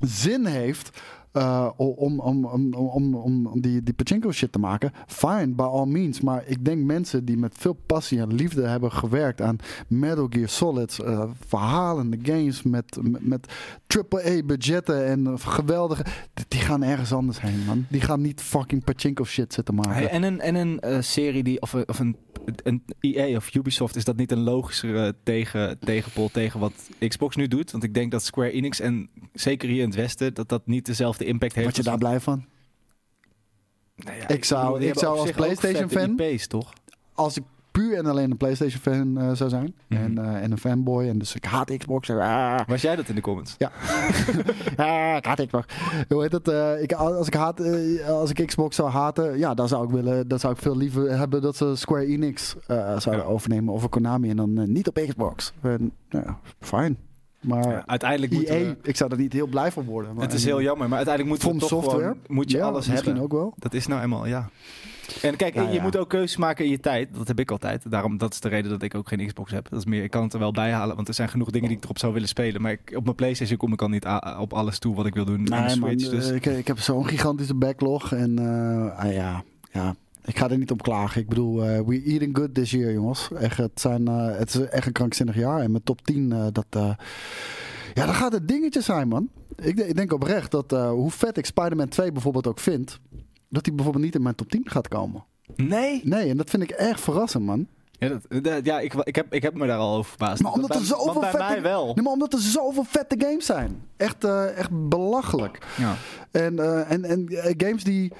zin heeft eh, om, om, om, om, om, die, die pachinko shit te maken, fine, by all means. Maar ik denk mensen die met veel passie en liefde hebben gewerkt aan Metal Gear Solid, eh, verhalende games met, met, met AAA budgetten en eh, geweldige, die gaan ergens anders heen, man. Die gaan niet fucking pachinko shit zitten maken. En een, en een eh, serie die, of, een- of een, een EA of Ubisoft, is dat niet een logischere tegen, tegenpol tegen wat Xbox nu doet? Want ik denk dat Square Enix en zeker hier in het Westen, dat dat niet dezelfde impact heeft. Word je daar blij van? Nou ja, Ik zou- ik zou als zich ook PlayStation vette fan- IP's, toch? als ik puur en alleen een PlayStation fan eh, zou zijn Mhm. en, eh, en een fanboy en dus ik haat Xbox. Ah, Was jij dat in de comments? [laughs] ah, ik haat Xbox. Hoe heet het? eh, ik, als ik haat, als ik Xbox zou haten, ja, dan zou ik willen, dan zou ik veel liever hebben dat ze Square Enix zouden Ja. overnemen of een Konami en dan niet op Xbox. En, ja, fijn. Maar Ja, uiteindelijk EA, we- ik zou er niet heel blij van worden. Maar, Het is heel jammer, maar uiteindelijk From toch Software, gewoon, moet je ja, alles misschien hebben. ook wel. Dat is nou eenmaal, ja. En kijk, je moet ook keuzes maken in je tijd. Dat heb ik altijd. Daarom, dat is de reden dat ik ook geen Xbox heb. Dat is meer, ik kan het er wel bij halen, want er zijn genoeg dingen die ik erop zou willen spelen. Maar ik, op mijn PlayStation kom ik al niet op alles toe wat ik wil doen. Nee, man, Switch, dus. eh, ik, ik heb zo'n gigantische backlog. En eh, ah, ja, ja, ik ga er niet om klagen. Ik bedoel, eh, we eating good this year, jongens. Echt, het, zijn, eh, het is echt een krankzinnig jaar. En met top 10, eh, dat... ja, dat gaat het dingetje zijn, man. Ik, ik denk oprecht dat hoe vet ik Spider-Man 2 bijvoorbeeld ook vind... dat die bijvoorbeeld niet in mijn top 10 gaat komen. Nee? Nee, en dat vind ik erg verrassend, man. Ja, dat, dat- ja ik, ik, heb, ik heb me daar al over verbaasd. Maar omdat er zoveel bij vette- mij wel. Nee, maar omdat er zoveel vette games zijn. Echt, echt belachelijk. Ja. En, en, en games die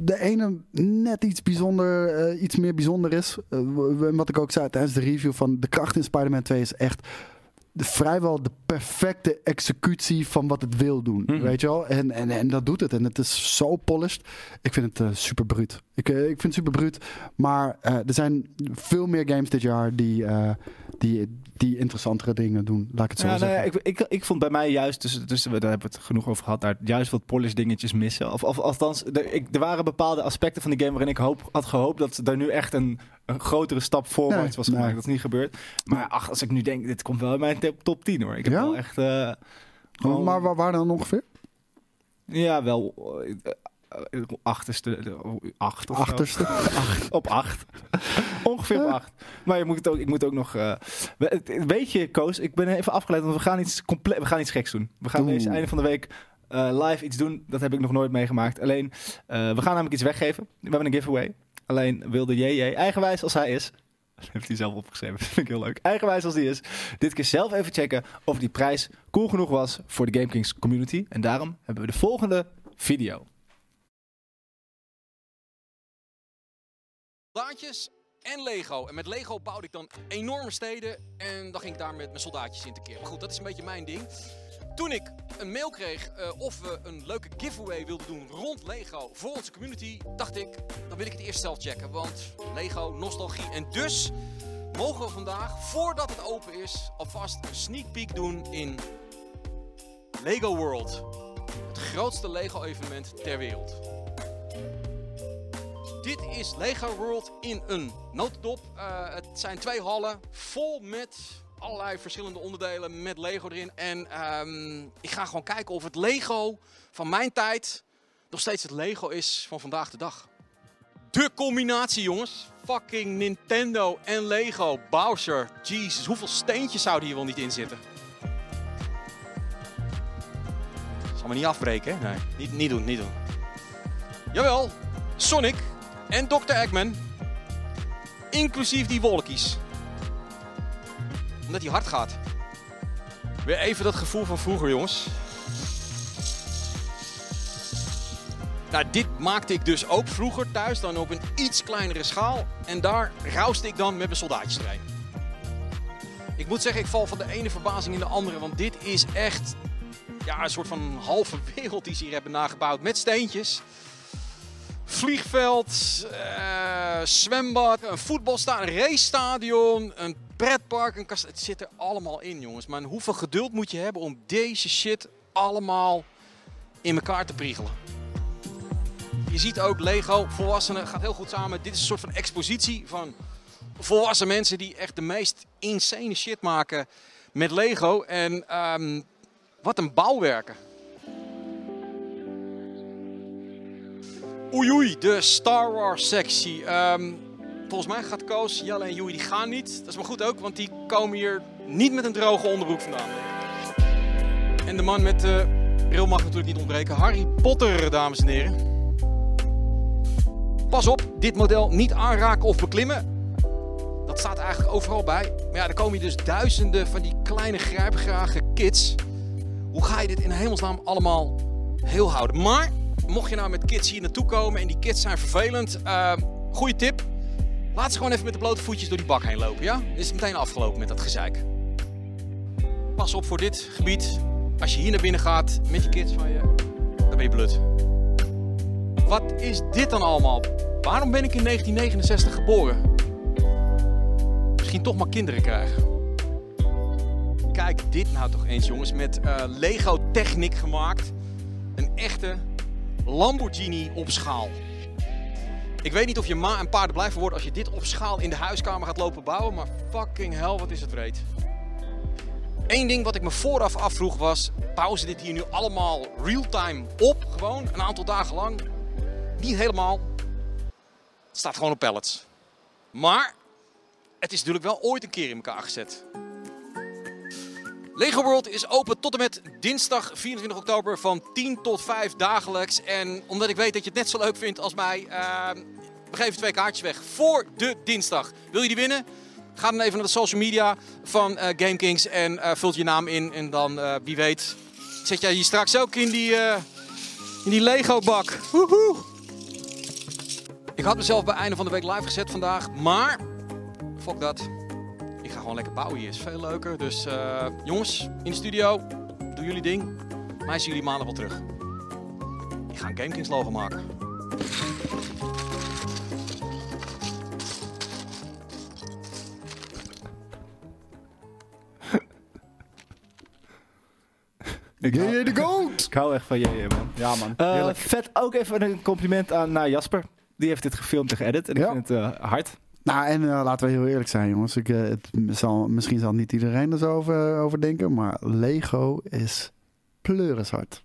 de ene net iets bijzonder, eh, iets meer bijzonder is. Eh, wat ik ook zei tijdens de review van de kracht in Spider-Man 2 is echt de, vrijwel de perfecte executie van wat het wil doen. Mhm. Weet je wel? En, en, en dat doet het. En het is zo polished. Ik vind het eh, super bruut. Ik, ik vind het super bruut. Maar er zijn veel meer games dit jaar die, die, die interessantere dingen doen. Laat ik het zo Ja, nou zeggen. ja, ik, ik, ik vond bij mij juist, dus, dus daar hebben we het genoeg over gehad, daar juist wat polish dingetjes missen. Of, of althans, er, ik, er waren bepaalde aspecten van die game waarin ik hoop, had gehoopt dat er nu echt een, een grotere stap voorwaarts Nee, was gemaakt. nee. Dat is niet gebeurd. Maar ach, als ik nu denk, dit komt wel in mijn top- top 10 hoor. Ik heb Ja? wel echt... eh, gewoon- Maar waar, waar dan ongeveer? Ja, wel achterste, eh, acht of zo. Achterste. [laughs] Acht, op acht. Ongeveer op acht. Maar je moet het ook, ik moet ook nog... het- weet je, Koos, ik ben even afgeleid, want we gaan iets, compleet, we gaan iets geks doen. We gaan deze einde van de week eh, live iets doen. Dat heb ik nog nooit meegemaakt. Alleen, we gaan namelijk iets weggeven. We hebben een giveaway. Alleen wilde JJ, eigenwijs als hij is... [laughs] Dat heeft hij zelf opgeschreven. [laughs] Dat vind ik heel leuk. Eigenwijs als die is. Dit keer zelf even checken of die prijs cool genoeg was voor de GameKings community. En daarom hebben we de volgende video. Soldaatjes en Lego. En met Lego bouwde ik dan enorme steden en dan ging ik daar met mijn soldaatjes in te keer. Maar goed, dat is een beetje mijn ding. Toen ik een mail kreeg eh, of we een leuke giveaway wilden doen rond Lego voor onze community, dacht ik, dan wil ik het eerst zelf checken. Want Lego, nostalgie. En dus mogen we vandaag, voordat het open is, alvast een sneak peek doen in Lego World. Het grootste Lego-evenement ter wereld. Dit is Lego World in een notendop. Eh, het zijn twee hallen vol met allerlei verschillende onderdelen met Lego erin. En ehm, ik ga gewoon kijken of het Lego van mijn tijd nog steeds het Lego is van vandaag de dag. De combinatie, jongens. Fucking Nintendo en Lego. Bowser. Jezus, hoeveel steentjes zouden hier wel niet in zitten? Zal me niet afbreken, hè? Nee, niet, niet doen, niet doen. Jawel, Sonic en Dr. Eggman. Inclusief die wolkies. Omdat hij hard gaat. Weer even dat gevoel van vroeger, jongens. Nou, dit maakte ik dus ook vroeger thuis, dan op een iets kleinere schaal. En daar rauste ik dan met mijn soldaatjes erin. Ik moet zeggen, ik val van de ene verbazing in de andere, want dit is echt ja, een soort van halve [laughs] wereld die ze hier hebben nagebouwd met steentjes vliegveld, eh, zwembad, een voetbalstadion, een racestadion, een pretpark, een kast. Het zit er allemaal in, jongens. Maar hoeveel geduld moet je hebben om deze shit allemaal in elkaar te priegelen? Je ziet ook Lego, volwassenen, gaat heel goed samen. Dit is een soort van expositie van volwassen mensen die echt de meest insane shit maken met Lego. En ehm, wat een bouwwerken. Oei oei, de Star Wars sectie. Ehm, volgens mij gaat Koos, Jelle en Joey die gaan niet. Dat is maar goed ook, want die komen hier niet met een droge onderbroek vandaan. En de man met de bril mag natuurlijk niet ontbreken. Harry Potter, dames en heren. Pas op, dit model niet aanraken of beklimmen. Dat staat eigenlijk overal bij. Maar ja, er komen hier dus duizenden van die kleine grijpgrage kids. Hoe ga je dit in hemelsnaam allemaal heel houden? Maar mocht je nou met kids hier naartoe komen en die kids zijn vervelend, uh, goede tip. Laat ze gewoon even met de blote voetjes door die bak heen lopen, ja? Dan is het meteen afgelopen met dat gezeik. Pas op voor dit gebied. Als je hier naar binnen gaat met je kids van je, dan ben je blut. Wat is dit dan allemaal? Waarom ben ik in 1969 geboren? Misschien toch maar kinderen krijgen. Kijk dit nou toch eens jongens, met uh, Lego techniek gemaakt. Een echte Lamborghini op schaal. Ik weet niet of je ma en paarden blij van worden als je dit op schaal in de huiskamer gaat lopen bouwen, maar fucking hell, wat is het vreed. Eén ding wat ik me vooraf afvroeg was, bouwen ze dit hier nu allemaal real-time op, gewoon een aantal dagen lang? Niet helemaal. Het staat gewoon op pallets. Maar het is natuurlijk wel ooit een keer in elkaar gezet. Lego World is open tot en met dinsdag 24 oktober van 10 tot 5 dagelijks. En omdat ik weet dat je het net zo leuk vindt als mij, uh, we geven twee kaartjes weg voor de dinsdag. Wil je die winnen? Ga dan even naar de social media van uh, GameKings en uh, vult je naam in. En dan, uh, wie weet, zet jij je straks ook in die, in die Lego bak. Woehoe! Ik had mezelf bij einde van de week live gezet vandaag, maar fuck dat. Ik ga gewoon lekker bouwen hier. Is veel leuker. Dus uh, jongens, in de studio, doe jullie ding. Mij zien jullie maandag wel terug. Ik ga een GameKings logo maken. [laughs] Ik JJ de GOAT! Ik hou echt van JJ, man. Ja, man. Uh, Heerlijk. vet ook even een compliment aan naar Jasper. Die heeft dit gefilmd en geëdit. En Ja. ik vind het uh, hard. Nou, en eh, laten we heel eerlijk zijn, jongens. Ik, eh, het zal, misschien zal niet iedereen er zo over, over denken, maar Lego is pleurishard.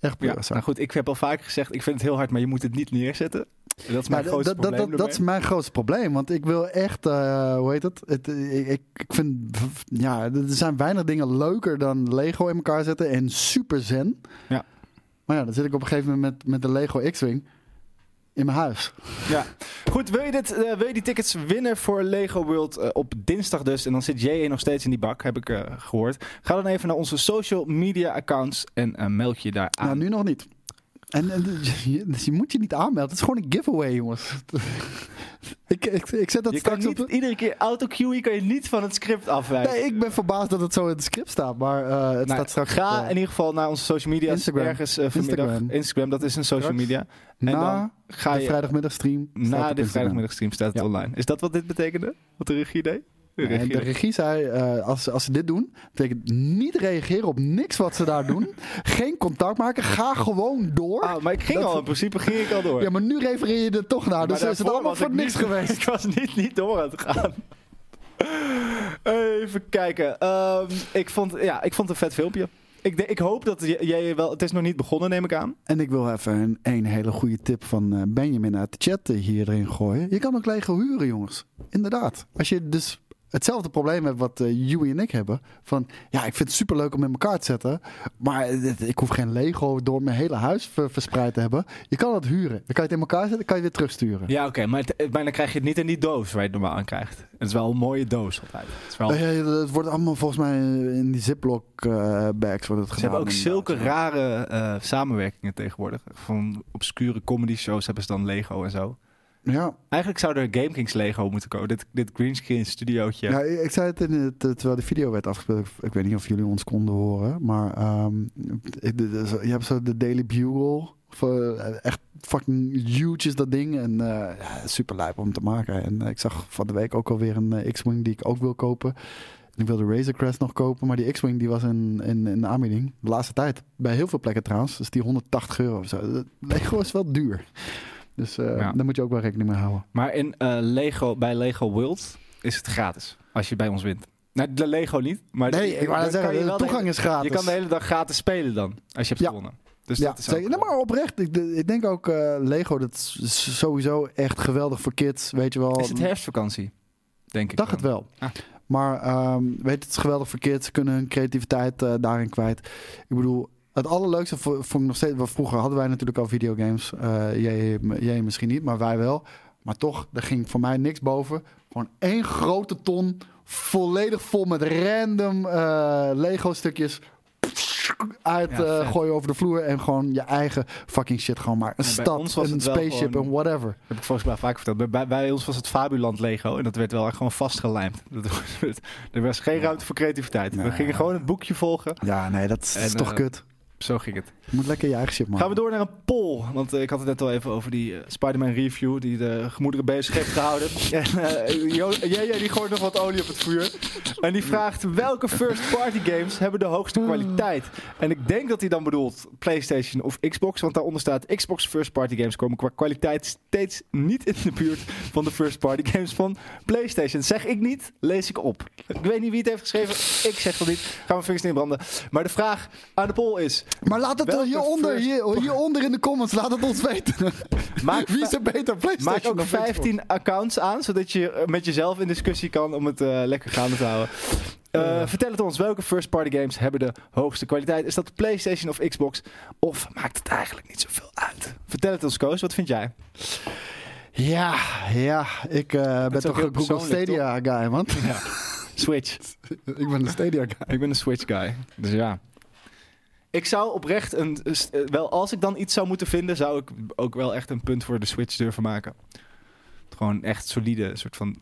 Echt Ja, nou goed, ik heb al vaker gezegd, ik vind het heel hard, maar je moet het niet neerzetten. En dat is mijn Ja, grootste dat, dat, probleem dat, dat is mijn grootste probleem. Want ik wil echt, eh, hoe heet het? het eh, ik, ik ik vind, ja, er zijn weinig dingen leuker dan Lego in elkaar zetten en super zen. Ja. Maar ja, dan zit ik op een gegeven moment met, met de Lego X-Wing in mijn huis. Ja. Goed, wil je, dit, eh, wil je die tickets winnen voor Lego World eh, op dinsdag dus? En dan zit JJ nog steeds in die bak, heb ik eh, gehoord. Ga dan even naar onze social media accounts en meld je daar aan. Nou, nu nog niet. En, en je, dus je moet je niet aanmelden. Het is gewoon een giveaway, jongens. [laughs] ik, ik, ik zet dat je kan straks niet, op de... iedere keer autocue kan je niet van het script afwijken. Nee, ik ben verbaasd dat het zo in het script staat. Maar eh, het Nou, staat straks ga eh, in ieder geval naar onze social media. Instagram. Ergens eh, vanmiddag. Instagram. Instagram. dat is een social media. En na dan ga de je vrijdagmiddagstream. staat na de vrijdagmiddagstream staat het Ja. online. Is dat wat dit betekende? Wat de regie deed? De Nee, regie de regie zei, eh, als, als ze dit doen, betekent niet reageren op niks wat ze daar [laughs] doen. Geen contact maken, ga gewoon door. Ah, maar ik ging Dat- al, in principe ging ik al door. Ja, maar nu refereer je er toch naar, dus Maar is het allemaal voor ik niks niet- [laughs] geweest. Ik was niet, niet door aan het gaan. Even kijken. Ehm, ik, vond, ja, ik vond het een vet filmpje. Ik, de- ik hoop dat jij wel... Het is nog niet begonnen, neem ik aan. En ik wil even een, een hele goede tip van eh, Benjamin uit de chat eh, hier erin gooien. Je kan ook Lego huren, jongens. Inderdaad. Als je dus hetzelfde probleem hebt wat eh Joey en ik hebben. Van, ja, ik vind het super leuk om in elkaar te zetten. Maar ik hoef geen Lego door mijn hele huis ver- verspreid te hebben. Je kan dat huren. Dan kan je het in elkaar zetten, kan je weer terugsturen. Ja, oké. maar, het- maar dan krijg je het niet in die doos waar je het normaal aan krijgt. Het is wel een mooie doos altijd. Het is wel... Eh, ja, het wordt allemaal volgens mij in die Ziploc eh, bags wordt het Ze hebben ook zulke rare eh, samenwerkingen tegenwoordig. Van obscure comedy shows hebben ze dan Lego en zo. Ja, Eigenlijk zou er Game Kings Lego moeten komen. Dit, dit greenscreen studiootje. Ja, ik zei het in het, terwijl de video werd afgespeeld. Ik, weet niet of jullie ons konden horen. Maar ehm, je hebt zo de Daily Bugle. Eh, echt fucking huge is dat ding. En ja, super lijp om te maken. En eh, ik zag van de week ook alweer een X-Wing die ik ook wil kopen. En ik wilde Razor Crest nog kopen. Maar die X-Wing die was in, in, in de aanbieding. De laatste tijd. Bij heel veel plekken trouwens. Dus die 180 euro of zo. Lego is wel duur. Dus eh, Ja. daar moet je ook wel rekening mee houden. Maar in, eh, Lego, bij Lego World is het gratis. Als je bij ons wint. Nou, de Lego niet. Maar Nee, ik wou zeggen, de toegang is gratis. Je kan de hele dag gratis spelen dan. Als je hebt Ja. gewonnen. Dus ja, dat is Nee, maar oprecht. Ik, ik denk ook eh, Lego, dat is sowieso echt geweldig voor kids. Weet je wel. Is het herfstvakantie? Denk ik dacht dan. het wel. Ah. Maar ehm, weet het is geweldig voor kids. Ze kunnen hun creativiteit daarin kwijt. Ik bedoel, het allerleukste vo- vond ik nog steeds... want Vroeger hadden wij natuurlijk al videogames. Eh, jij, jij misschien niet, maar wij wel. Maar toch, er ging voor mij niks boven. Gewoon één grote ton, volledig vol met random eh, Lego-stukjes uit Ja, eh, gooien over de vloer en gewoon je eigen fucking shit gewoon maar. Een Ja, bij stad, ons was een het wel spaceship en whatever. Dat heb ik volgens mij vaak verteld. Bij, bij, bij ons was het Fabuland Lego. En dat werd wel echt gewoon vastgelijmd. [laughs] Dat, er was geen ruimte voor creativiteit. We gingen gewoon het boekje volgen. Ja, nee, dat is, En, toch kut. Zo ging het. Moet lekker je eigen shit maken. Gaan we door naar een poll. Want eh, ik had het net al even over die eh, Spider-Man review. Die de gemoederen bezig heeft gehouden. [laughs] en eh, JJ die gooit nog wat olie op het vuur. En die vraagt welke first-party games hebben de hoogste kwaliteit? En ik denk dat hij dan bedoelt PlayStation of Xbox. Want daaronder staat Xbox first-party games komen qua kwaliteit steeds niet in de buurt van de first-party games van PlayStation. Zeg ik niet, lees ik op. Ik weet niet wie het heeft geschreven. Ik zeg dat niet. Gaan we vingers niet branden. Maar de vraag aan de poll is... Maar laat het Hieronder, hier, hieronder in de comments, laat het ons weten. Maak Wie is er beter, PlayStation Maak ook of Xbox? 15 accounts aan, zodat je eh, met jezelf in discussie kan om het eh, lekker gaande te houden. Eh, Vertel het ons, welke first-party games hebben de hoogste kwaliteit? Is dat PlayStation of Xbox? Of maakt het eigenlijk niet zoveel uit? Vertel het ons, Koos. Wat vind jij? Ja, ja. Ik eh, ben toch een Google persoonlijk, Stadia guy, man. Ja. [laughs] Switch. ik ben een Stadia guy. Ik ben een Switch guy. Dus ja. Ik zou oprecht een. eh, Wel, als ik dan iets zou moeten vinden, zou ik ook wel echt een punt voor de Switch durven maken. Gewoon echt solide, soort van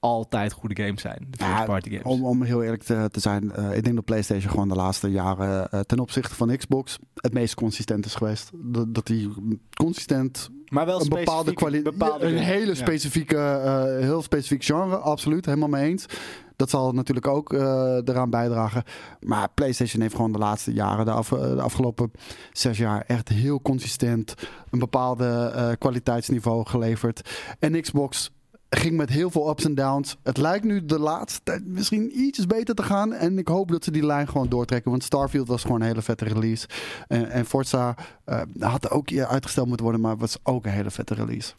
altijd goede games zijn. De Ja, party games. Om, om heel eerlijk te, te zijn, eh, ik denk dat PlayStation gewoon de laatste jaren eh, ten opzichte van Xbox het meest consistent is geweest. Dat, dat die consistent maar wel een bepaalde kwaliteit, een hele specifieke, eh, heel specifiek genre, absoluut, helemaal mee eens. Dat zal natuurlijk ook eh, eraan bijdragen. Maar PlayStation heeft gewoon de laatste jaren, de, af, de afgelopen zes jaar, echt heel consistent een bepaalde eh, kwaliteitsniveau geleverd. En Xbox ging met heel veel ups en downs. Het lijkt nu de laatste tijd misschien iets beter te gaan. En ik hoop dat ze die lijn gewoon doortrekken. Want Starfield was gewoon een hele vette release. En, en Forza eh, had ook hier uitgesteld moeten worden, maar was ook een hele vette release.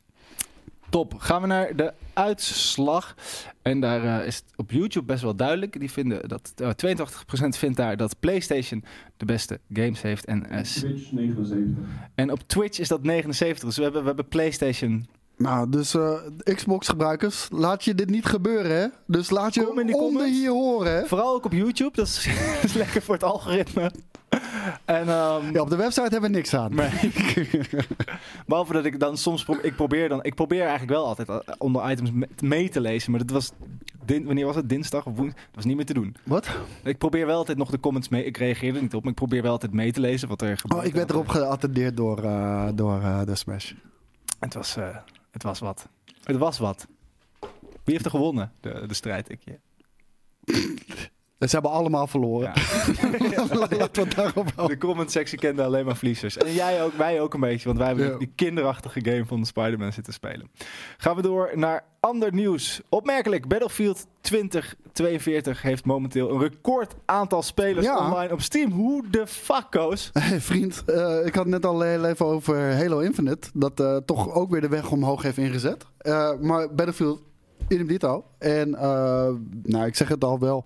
Top. Gaan we naar de uitslag. En daar eh, is het op YouTube best wel duidelijk. Die vinden dat eh, 82% vindt daar dat PlayStation de beste games heeft. En, s- Switch 79. en op Twitch is dat 79. Dus we hebben, we hebben PlayStation. Nou, dus eh, Xbox-gebruikers, laat je dit niet gebeuren, hè? Dus laat je Kom in onder comments. hier horen, hè? Vooral ook op YouTube. Dat is, [laughs] dat is lekker voor het algoritme. [laughs] En, ehm, Ja, op de website hebben we niks aan. Nee. [laughs] Behalve dat ik dan soms pro- ik probeer dan ik probeer eigenlijk wel altijd eh, onder items me- mee te lezen, maar dat was wanneer was het dinsdag of woensdag? Dat was niet meer te doen. Wat? Ik probeer wel altijd nog de comments mee. Ik reageer er niet op, maar ik probeer wel altijd mee te lezen wat er gebeurt. Oh, ik werd erop geattendeerd door, eh, door de Smash. Het was, het was wat. Het was wat. Wie heeft er gewonnen? De, de strijd, ik. je. [laughs] Ze hebben allemaal verloren. Ja. [laughs] Laten we het daarop houden. De comment sectie kende alleen maar verliezers. En jij ook, wij ook een beetje, want wij hebben Ja. die kinderachtige game van Spider-Man zitten spelen. Gaan we door naar ander nieuws. Opmerkelijk, Battlefield 2042 heeft momenteel een record aantal spelers Ja. online op Steam. Hoe de fuck, Koos? [laughs] Hey, vriend, eh, ik had het net al heel even over Halo Infinite. Dat eh, toch ook weer de weg omhoog heeft ingezet. Eh, maar Battlefield, idem dito. En eh, nou, ik zeg het al wel.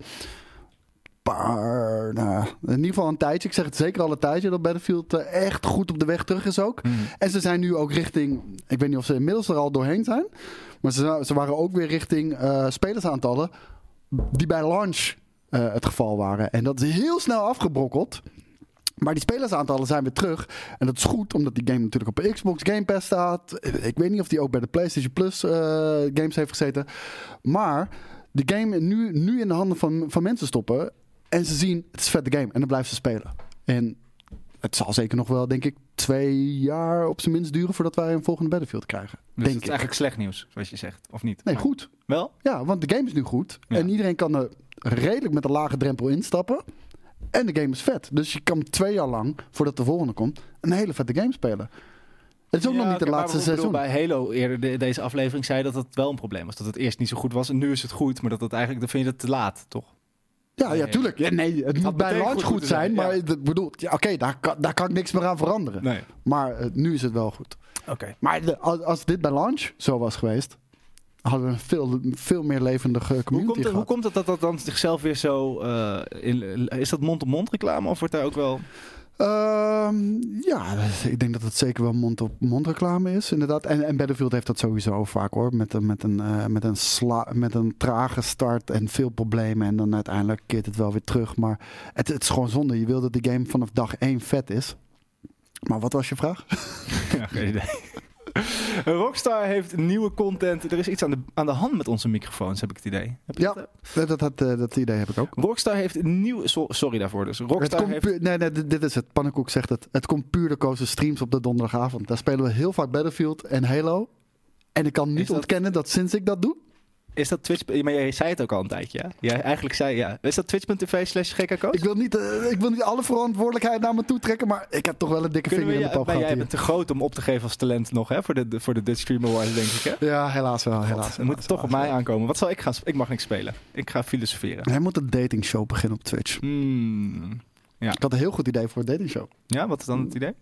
Paar, nou, in ieder geval een tijdje. Ik zeg het zeker al een tijdje dat Battlefield eh, echt goed op de weg terug is ook. En ze zijn nu ook richting. Ik weet niet of ze inmiddels er al doorheen zijn. Maar ze, ze waren ook weer richting eh, spelersaantallen. die bij launch eh, het geval waren. En dat is heel snel afgebrokkeld. Maar die spelersaantallen zijn weer terug. En dat is goed, omdat die game natuurlijk op Xbox Game Pass staat. Ik weet niet of die ook bij de PlayStation Plus games heeft gezeten. Maar de game nu, nu in de handen van, van mensen stoppen. En ze zien, het is een vette game. En dan blijven ze spelen. En het zal zeker nog wel, denk ik, twee jaar op zijn minst duren... voordat wij een volgende Battlefield krijgen. Dus denk het is ik. eigenlijk slecht nieuws, zoals je zegt, of niet? Nee, Maar- goed. Wel? Ja, want de game is nu goed. Ja. En iedereen kan er redelijk met een lage drempel instappen. En de game is vet. Dus je kan twee jaar lang, voordat de volgende komt, een hele vette game spelen. Het is ook Ja, nog niet de laatste bedoel, seizoen. Bij Halo eerder de- deze aflevering zei dat het wel een probleem was. Dat het eerst niet zo goed was en nu is het goed. Maar dat het eigenlijk, dan vind je het te laat, toch? Ja, ja, tuurlijk. Ja, nee, het moet bij launch goed zijn. zijn, Maar ja. bedoel, ja, oké, daar, kan, daar kan ik niks meer aan veranderen. Nee. Maar eh, nu is het wel goed. Oké. Maar de- als, als dit bij launch zo was geweest, hadden we een veel, veel meer levendige Hoe community komt, het, hoe komt het dat dat dan zichzelf weer zo... eh, in, is dat mond-op-mond reclame of wordt daar ook wel... Ehm, ja, ik denk dat het zeker wel mond-op-mond reclame is, inderdaad. En, en Battlefield heeft dat sowieso vaak hoor. Met, een- met, een, eh, met, een sla, met een trage start en veel problemen. En dan uiteindelijk keert het wel weer terug. Maar het, het is gewoon zonde. Je wil dat die game vanaf dag 1 vet is. Maar wat was je vraag? [laughs] Ja, geen idee. [laughs] Rockstar heeft nieuwe content. Er is iets aan de, aan de hand met onze microfoons, heb ik het idee. Heb je Ja. dat? Dat, dat, dat, eh, dat idee heb ik ook. Rockstar heeft nieuw... so- sorry daarvoor dus. Rockstar heeft... puur, nee, nee, dit, is het. Pannenkoek zegt het. Het komt puur door kozen streams op de donderdagavond. Daar spelen we heel vaak Battlefield en Halo. En ik kan niet dat- ontkennen dat sinds ik dat doe, Is dat Twitch... Maar jij zei het ook al een tijdje, ja? Jij eigenlijk zei ja. Is dat twitch.tv slash? Ik wil, niet, eh, ik wil niet alle verantwoordelijkheid naar me toe trekken, maar ik heb toch wel een dikke Kunnen vinger we, in de ja, pap gehad jij bent te groot om op te geven als talent nog, hè? Voor de, voor de Dutch Stream Awards, denk ik, hè? Ja, helaas wel. Helaas, Dan moet het toch op mij aankomen. Wat zal ik gaan... Ik mag niks spelen. Ik ga filosoferen. Hij moet een datingshow beginnen op Twitch. Hmm. Ik had een heel goed idee voor een datingshow. Ja, wat is dan het idee?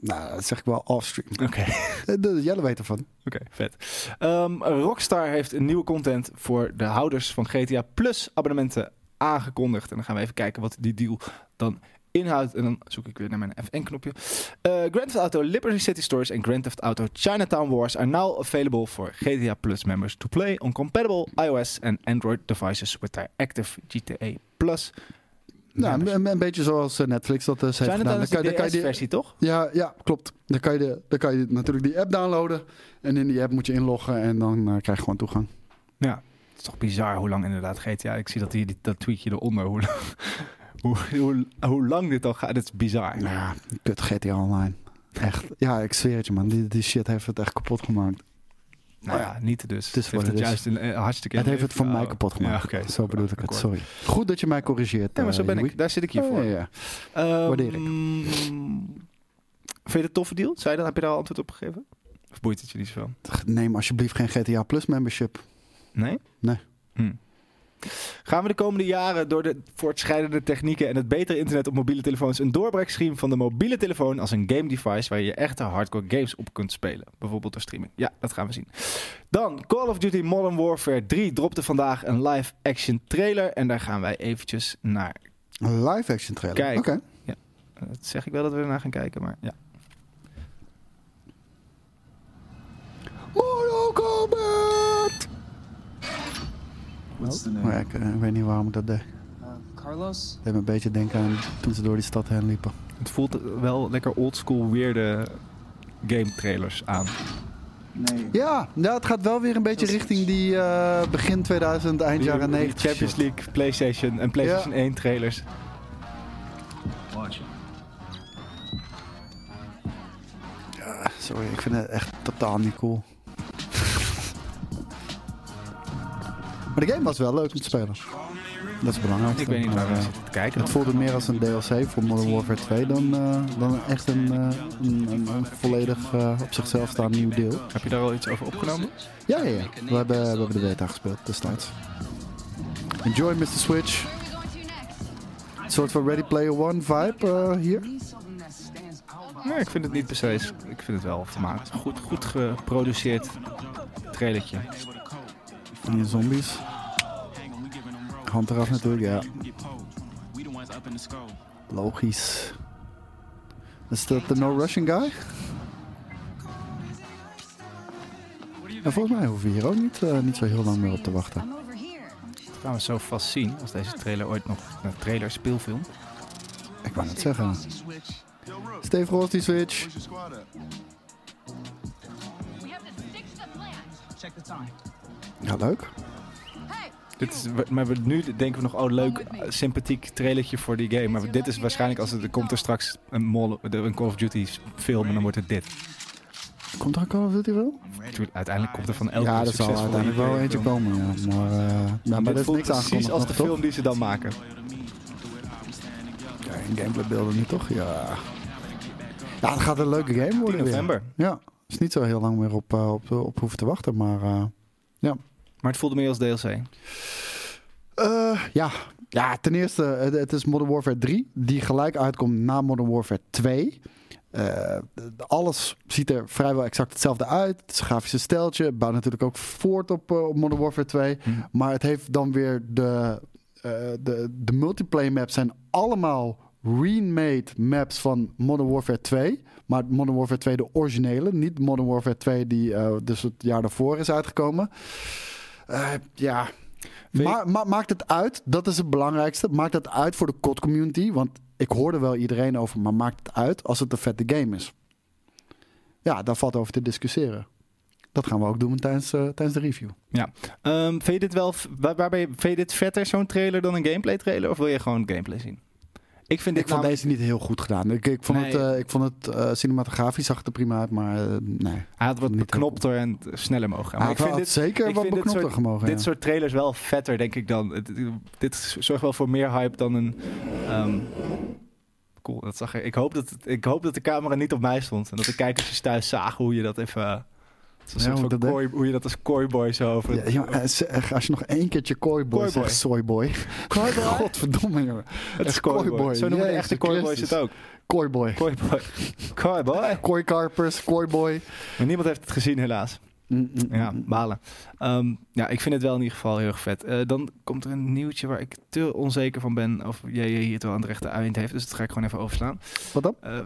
Nou, dat zeg ik wel offstream. Oké. [laughs] De Jelle weet ervan. Oké, vet. Ehm, Rockstar heeft een nieuwe content voor de houders van GTA Plus abonnementen aangekondigd. En dan gaan we even kijken wat die deal dan inhoudt. En dan zoek ik weer naar mijn F1-knopje. Eh Grand Theft Auto Liberty City Stories en Grand Theft Auto Chinatown Wars are now available for GTA Plus members to play on compatible iOS and Android devices with their active GTA Plus. Nou, een, een beetje zoals eh, Netflix dat dus heeft gedaan. Dan kan, de DS-versie, toch? ja, ja, klopt. Dan kan, je de, dan kan je natuurlijk die app downloaden. En in die app moet je inloggen en dan eh, krijg je gewoon toegang. Ja, het is toch bizar hoe lang inderdaad GTA. Ik zie dat hier die- dat tweetje eronder. Hoe, [laughs] hoe, hoe, hoe lang dit al gaat. Het is bizar. Nou ja, kut GTA Online. Echt. Ja, ik zweer het je man. Die, die shit heeft het echt kapot gemaakt. Nou ja, niet dus. Het is heeft het het is. juist een, eh, hartstikke. Het heeft het voor Oh, mij kapot gemaakt. Ja. Zo bedoel ik het. Sorry. Goed dat je mij corrigeert. Ja, maar zo eh, ben ik. Daar zit ik hier Ja, voor. ja, ja. Ehm, Waardeer ik. Vind je het een toffe deal? Zei dat? Heb je daar al antwoord op gegeven? Of boeit het je niet zoveel? Neem alsjeblieft geen GTA Plus membership. Nee? Nee. Hm. Gaan we de komende jaren door de voortschrijdende technieken en het betere internet op mobiele telefoons een doorbraak zien van de mobiele telefoon als een game device waar je echte hardcore games op kunt spelen? Bijvoorbeeld door streaming. Ja, dat gaan we zien. Dan, Call of Duty Modern Warfare 3 dropte vandaag een live action trailer en daar gaan wij eventjes naar. Een live action trailer. Kijk. Oké. Dat zeg ik wel dat we ernaar gaan kijken, maar ja. Mortal Kombat! Ik, eh, ik weet niet waarom ik dat deed. Uh, Carlos? Deed me een beetje denken aan toen ze door die stad heen liepen. Het voelt wel lekker oldschool weirde game trailers aan. Nee. Ja, ja, het gaat wel weer een beetje richting die eh, begin 2000, eind Die- jaren die 90. Champions shit. League, PlayStation en PlayStation 1 trailers. Watch it. Ja, sorry, ik vind het echt totaal niet cool. Maar de game was wel leuk om te spelen. Dat is het belangrijkste. Ik weet niet waar we eh, zitten te kijken. Het voelde meer als een DLC voor Modern Warfare 2 dan, eh, dan echt een, eh, een, een, een volledig op zichzelf staand nieuw deel. Heb je daar al iets over opgenomen? Ja, ja, ja. We hebben, we hebben de beta gespeeld destijds. Enjoy Mr. Switch. Een soort van Ready Player One vibe hier. Nee, ik vind het niet per se. Ik vind het wel vermaakt. Goed, goed geproduceerd trailertje. En die zombies. Hand eraf natuurlijk, ja. Logisch. Is dat de No Russian guy? En volgens mij hoeven we hier ook niet, eh, niet zo heel lang meer op te wachten. Dat gaan we zo vast zien als deze trailer ooit nog een trailer speelfilm. Ik wou net zeggen. Steve Ross die switch. We have to stick to the plan. Check the time. Ja, leuk. Dit is, maar we, nu denken we nog, oh leuk, eh, sympathiek trailertje voor die game. Maar dit is waarschijnlijk als het, er komt er straks een, Mol- een Call of Duty film en dan wordt het dit. Komt er een Call of Duty wel? Uiteindelijk komt er van elke Ja, er zal uiteindelijk wel eentje komen, ja. Maar, eh ja, maar Dit is voelt precies als de film die ze dan maken. Ja, in gameplaybeelden nu toch? Ja. Ja, het gaat een leuke game 10 worden weer. november. Ja, is niet zo heel lang meer op, eh, op, op hoeven te wachten, maar... eh, Maar het voelde meer als DLC. Eh, ja. ja, ten eerste, het, het is Modern Warfare 3, die gelijk uitkomt na Modern Warfare 2. Eh, alles ziet er vrijwel exact hetzelfde uit. Het is een grafische steltje. Het bouwt natuurlijk ook voort op, eh, op Modern Warfare 2. Hm. Maar het heeft dan weer de, de, de multiplayer maps zijn allemaal remade maps van Modern Warfare 2. Maar Modern Warfare 2 de originele, niet Modern Warfare 2 die eh, dus het jaar daarvoor is uitgekomen. Eh, ja, Ma ma- maakt het uit, dat is het belangrijkste. Maakt het uit voor de COD community? Want ik hoorde wel iedereen over, maar maakt het uit als het een vette game is? Ja, daar valt over te discussiëren. Dat gaan we ook doen tijdens, eh, tijdens de review. Ehm, vind je dit wel, waar, waar ben je, vind je dit vetter, zo'n trailer, dan een gameplay trailer? Of wil je gewoon gameplay zien? Ik vind dit Ik vond namelijk- deze niet heel goed gedaan. Ik, ik vond Nee. het, eh, ik vond het eh, cinematografisch zag het er prima uit, maar eh, nee. Hij had wat heel beknopter en sneller mogen gaan. Maar ik vind dit, zeker ik wat vind dit beknopter soort- gemogen. dit ja. soort trailers wel vetter, denk ik dan. Het- dit zorgt wel voor meer hype dan een... ehm, cool, dat zag ik. Ik hoop dat, ik hoop dat de camera niet op mij stond. En dat de kijkers thuis zagen hoe je dat even... eh, Ja, soort hoe van dat kooi- hoe je dat als kooiboy zo over... Ja, eh, zeg, als je nog één keertje kooiboy Kooiboy. zegt, soyboy. Kooiboy? [laughs] Godverdomme, jongen. het is kooiboy. Zo noemen de echte kooiboys het ook. Kooiboy. Kooiboy. Kooiboy. Kooikarpers, kooiboy. Maar niemand heeft het gezien helaas. Mm, mm, Ja, mm. balen. Ehm, ja, ik vind het wel in ieder geval heel erg vet. Eh, dan komt er een nieuwtje waar ik te onzeker van ben of jij hier het wel aan de rechte eind heeft. Dus dat ga ik gewoon even overslaan. Wat dan? Eh,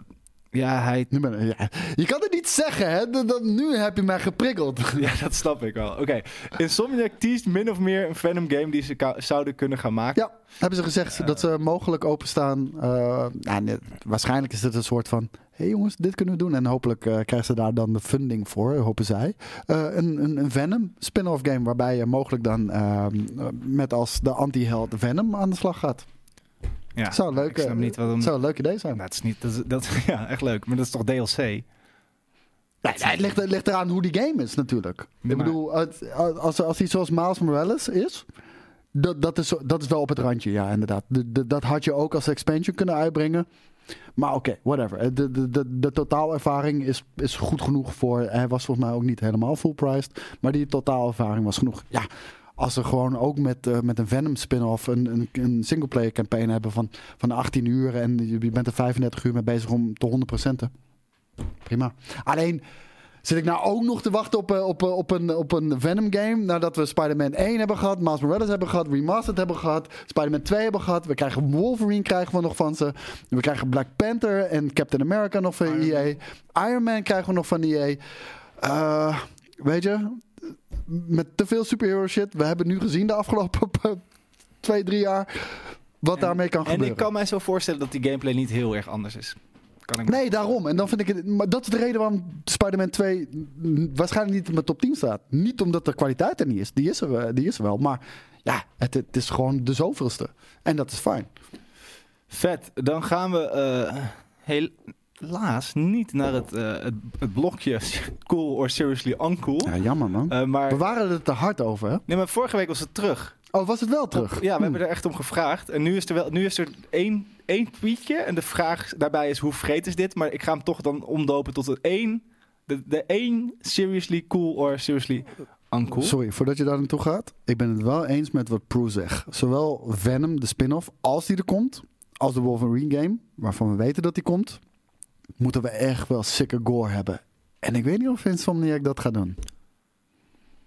ja, hij... Nu ben, ja. Je kan het niet zeggen, hè? Dat, dat- nu heb je mij geprikkeld. [laughs] Ja, dat snap ik wel. Oké, Insomniac teased min of meer een Venom game die ze zouden kunnen gaan maken. Ja, hebben ze gezegd dat ze mogelijk openstaan. eh nee, waarschijnlijk is dit een soort van... Hé hey jongens, dit kunnen we doen. En hopelijk eh, krijgen ze daar dan de funding voor, hopen zij. Eh, een, een, een Venom spin-off game waarbij je mogelijk dan ehm, eh, met als de anti-held Venom aan de slag gaat. Ja, Zou een leuk, ik snap niet wat hem... zou een leuk idee zijn. Dat is niet... Dat, is- dat, [laughs] ja, echt leuk. Maar dat is toch DLC? Nee, nee, het, ligt, het ligt eraan hoe die game is natuurlijk. Ik bedoel, als, als hij zoals Miles Morales is... Dat, dat, is, dat is wel op het randje, ja, inderdaad. De- de- dat had je ook als expansion kunnen uitbrengen. Maar oké, whatever. De, de, de, de totaalervaring is, is goed genoeg voor. Hij was volgens mij ook niet helemaal full priced. Maar die totaalervaring was genoeg. Ja, als ze gewoon ook met, eh, met een Venom spin-off een, een, een singleplayer campaign hebben van, van 18 uur. En je, bent er 35 uur mee bezig om te 100%. Prima. Alleen. Zit ik nou ook nog te wachten op, eh, op, eh, op, een, op een Venom game? Nadat we Spider-Man 1 hebben gehad, Miles Morales hebben gehad, Remastered hebben gehad, Spider-Man 2 hebben gehad. We krijgen Wolverine krijgen we nog van ze. We krijgen Black Panther en Captain America nog van EA. Iron Man krijgen we nog van EA. Weet je, met te veel superhero shit. We hebben nu gezien de afgelopen [laughs] twee, drie jaar wat daarmee kan En gebeuren. ik kan mij zo voorstellen dat die gameplay niet heel erg anders is. Kan ik Nee, daarom. En dan vind ik het. Maar dat is de reden waarom Spider-Man 2 mm, waarschijnlijk niet in mijn top 10 staat. Niet omdat de kwaliteit er niet is. Die is er, wel- die is er wel. Maar ja, het, het is gewoon de zoveelste. En dat is fijn. Vet. Dan gaan we eh, helaas niet naar het, eh, het, het blokje [laughs] cool or seriously uncool. Ja, jammer man. Eh, maar, We waren er te hard over, hè? nee, maar vorige week was het terug. Oh, was het wel terug? Ja, we Hm. hebben er echt om gevraagd. En nu is er wel, nu is er één, één tweetje. En de vraag daarbij is hoe vreed is dit? Maar ik ga hem toch dan omdopen tot een één. De, de één seriously cool or seriously uncool. Sorry, voordat je daar naartoe gaat. Ik ben het wel eens met wat Prue zegt. Zowel Venom, de spin-off, als die er komt. Als de Wolverine game, waarvan we weten dat die komt. Moeten we echt wel sicker gore hebben. En ik weet niet of Insomniac dat gaat doen.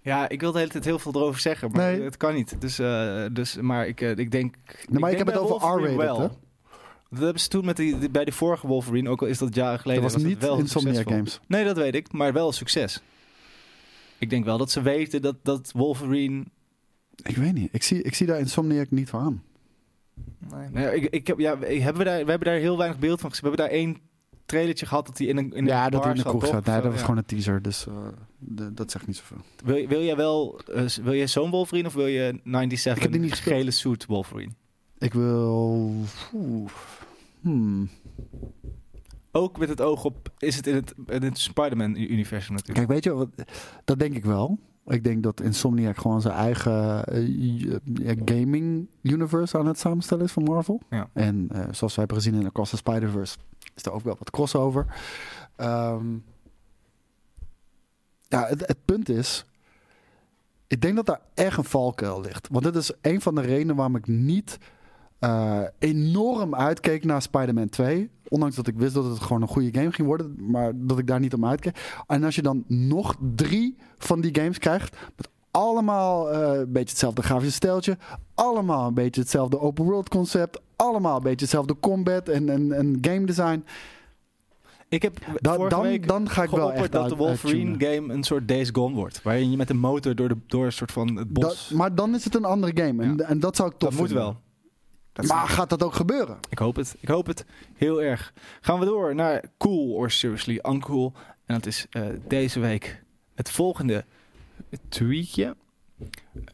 Ja, ik wil de hele tijd heel veel erover zeggen, maar Nee. het kan niet. Dus, eh, dus maar ik, eh, ik denk. Nee, maar ik, heb het over R-rated? Dat hebben ze toen met die, die- bij de vorige Wolverine, ook al is dat jaren geleden. Dat was niet wel Insomniac. Games. Nee, dat weet ik, maar wel een succes. Ik denk wel dat ze weten dat, dat Wolverine. Ik weet niet. Ik zie, ik zie daar Insomniac niet voor aan. Nee, nee, ik, ik heb, ja, we- hebben we, daar, we hebben daar heel weinig beeld van gezien. We hebben daar één trailertje gehad dat hij in een, in ja, een dat hij in de kroeg zat. Nee, dat was ja. gewoon een teaser. Dus eh, de- dat zegt niet zoveel. Wil, wil jij wel, eh, wil je zo'n Wolverine of wil je 97 Ik heb die niet gele suit Wolverine? Ik wil... Hmm. Ook met het oog op, is het in het, in het Spider-Man-universum natuurlijk. Kijk, weet je, wat, dat denk ik wel. Ik denk dat Insomniac gewoon zijn eigen eh, ja, gaming universe aan het samenstellen is van Marvel. Ja. En eh, zoals we hebben gezien in Across the Spider-Verse is er ook wel wat crossover. Ehm, ja, het, het punt is, ik denk dat daar echt een valkuil ligt. Want dit is een van de redenen waarom ik niet eh, enorm uitkeek naar Spider-Man 2. Ondanks dat ik wist dat het gewoon een goede game ging worden. Maar dat ik daar niet om uitkeek. En als je dan nog drie van die games krijgt. Met allemaal eh, een beetje hetzelfde grafische stijltje. Allemaal een beetje hetzelfde open world concept. Allemaal een beetje hetzelfde combat en, en, en game design. Ik heb Da- dan, dan ga ik wel echt dat de Wolverine game een soort Days Gone wordt. Waarin je met een motor door, de, door een soort van het bos... Dat, maar dan is het een andere game. En, Ja. en dat zou ik tof dat moet vinden. wel. Dat Maar gaat dat ook gebeuren? Ik hoop het. Ik hoop het heel erg. Gaan we door naar cool or seriously uncool. En dat is eh, deze week het volgende tweetje.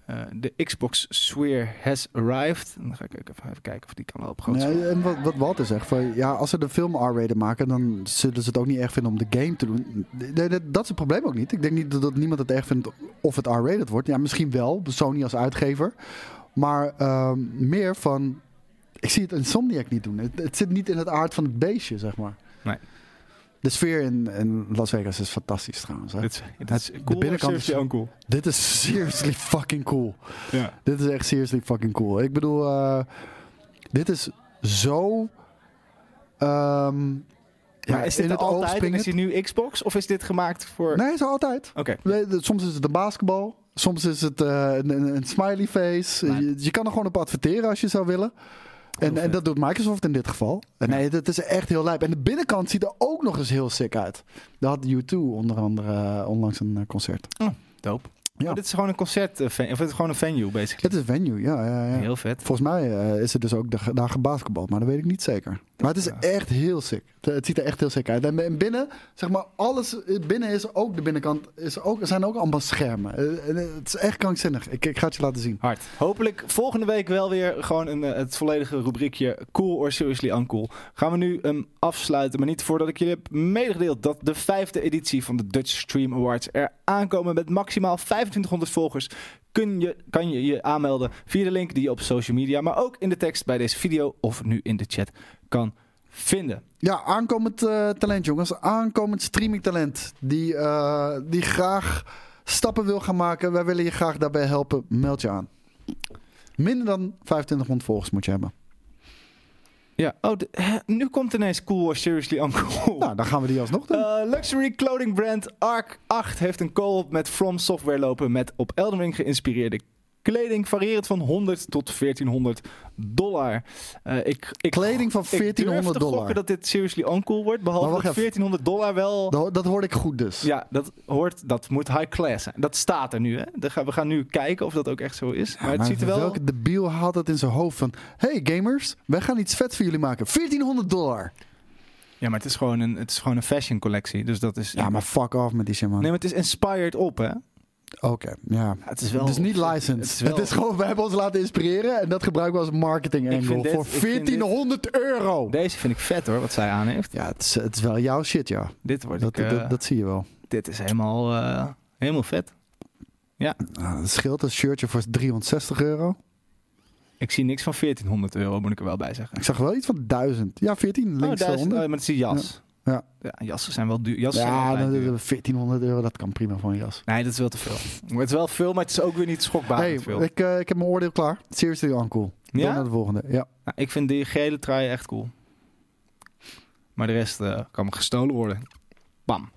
Eh, de Xbox Sphere has arrived. En dan ga ik even, even kijken of die kan wel op groot Nee, en wat, wat Walter zegt, van, ja, als ze de film R-rated maken, dan zullen ze het ook niet erg vinden om de game te doen. Nee, nee, dat is het probleem ook niet. Ik denk niet dat, dat niemand het erg vindt of het R-rated wordt. Ja, misschien wel, Sony als uitgever. Maar ehm, meer van, ik zie het Insomniac niet doen. Het, het zit niet in het aard van het beestje, zeg maar. Nee. De sfeer in, in Las Vegas is fantastisch trouwens. Hè? Dit is, dit is De cool or binnenkant is- seriously uncool. Dit is seriously [laughs] fucking cool. Ja. Dit is echt seriously fucking cool. Ik bedoel, eh, dit is zo. ehm, ja, maar is dit in het altijd en is hij nu Xbox? Of is dit gemaakt voor... Nee, zo altijd. Oké. De- Soms is het een basketbal. Soms is het eh, een, smiley face. Je, je kan er gewoon op adverteren als je zou willen. En, en dat doet Microsoft in dit geval. En nee, dat is echt heel lijp. En de binnenkant ziet er ook nog eens heel sick uit. Daar had U2 onder andere eh, onlangs een eh, concert. Dope. Ja. Oh, dit is gewoon een concert, eh, of het is gewoon een venue, basically. Het is een venue, ja. ja, ja. Heel vet. Volgens mij is het dus ook daar gebasketbald, maar dat weet ik niet zeker. Maar het is echt heel sick. Het, ziet er echt heel sick uit. En binnen, zeg maar, alles binnen is ook de binnenkant, is ook, er zijn ook allemaal schermen. Eh, en Het is echt krankzinnig. Ik, ik ga het je laten zien. Hard. Hopelijk volgende week wel weer gewoon een, eh, het volledige rubriekje Cool or Seriously Uncool. Gaan we nu hem afsluiten, maar niet voordat ik jullie heb medegedeeld dat de vijfde editie van de Dutch Stream Awards er aankomen met maximaal 2500 volgers. Kun je, kan je je aanmelden via de link die je op social media, maar ook in de tekst bij deze video of nu in de chat kan vinden. Ja, aankomend eh, talent, jongens. Aankomend streamingtalent. Die, eh, die graag stappen wil gaan maken. Wij willen je graag daarbij helpen. Meld je aan. Minder dan 2500 volgers moet je hebben. Ja, oh, de- hè, nu komt ineens Cool or Seriously Uncool. Nou, dan gaan we die alsnog doen. Eh, luxury clothing brand Arc 8 heeft een co-op met From Software lopen met op Elden Ring geïnspireerde kleding, variërend van 100 tot 1400 dollar. Eh, ik, ik, Kleding van ik durf 1400 te dollar. gokken dat dit seriously uncool wordt, behalve Maar dat wacht even. 1400 dollar wel... Dat, dat hoorde ik goed dus. Ja, dat hoort, dat moet high class zijn. Dat staat er nu, hè? Dat We gaan nu kijken of dat ook echt zo is. Maar het Maar ziet er wel... Welke debiel haalt het in zijn hoofd van... Hey gamers, wij gaan iets vet voor jullie maken. 1400 dollar. Ja, maar het is gewoon een, het is gewoon een fashion collectie. Dus dat is... Ja, maar fuck off met die shit, man. Nee, maar het is inspired op, hè? Oké, ja. Het is wel... Het is niet licensed. Het is wel- Het is gewoon, we hebben ons laten inspireren en dat gebruiken we als marketing angle dit- voor ik vind dit- 1400 euro. Deze vind ik vet, hoor, wat zij aan heeft. Ja, het is, het is wel jouw shit, ja. Dit wordt Dat, ik, eh, dat, dat zie je wel. Dit is helemaal, eh, helemaal vet. Nou, het scheelt een shirtje voor 360 euro. Ik zie niks van 1400 euro, moet ik er wel bij zeggen. Ik zag wel iets van 1000. Ja, 14 links oh, duizend, eronder. oh, maar het is die jas. Ja. Ja, jassen zijn wel duur. Jassen Ja, altijd dan- duur. 1400 euro, dat kan prima voor een jas. Nee, dat is wel te veel. Maar het is wel veel, maar het is ook weer niet schokbaar Hey, veel. ik, eh, ik heb mijn oordeel klaar. Seriously uncool. Ja? naar de volgende. Ja. Nou, ik vind die gele trui echt cool. Maar de rest eh, kan me gestolen worden. Bam.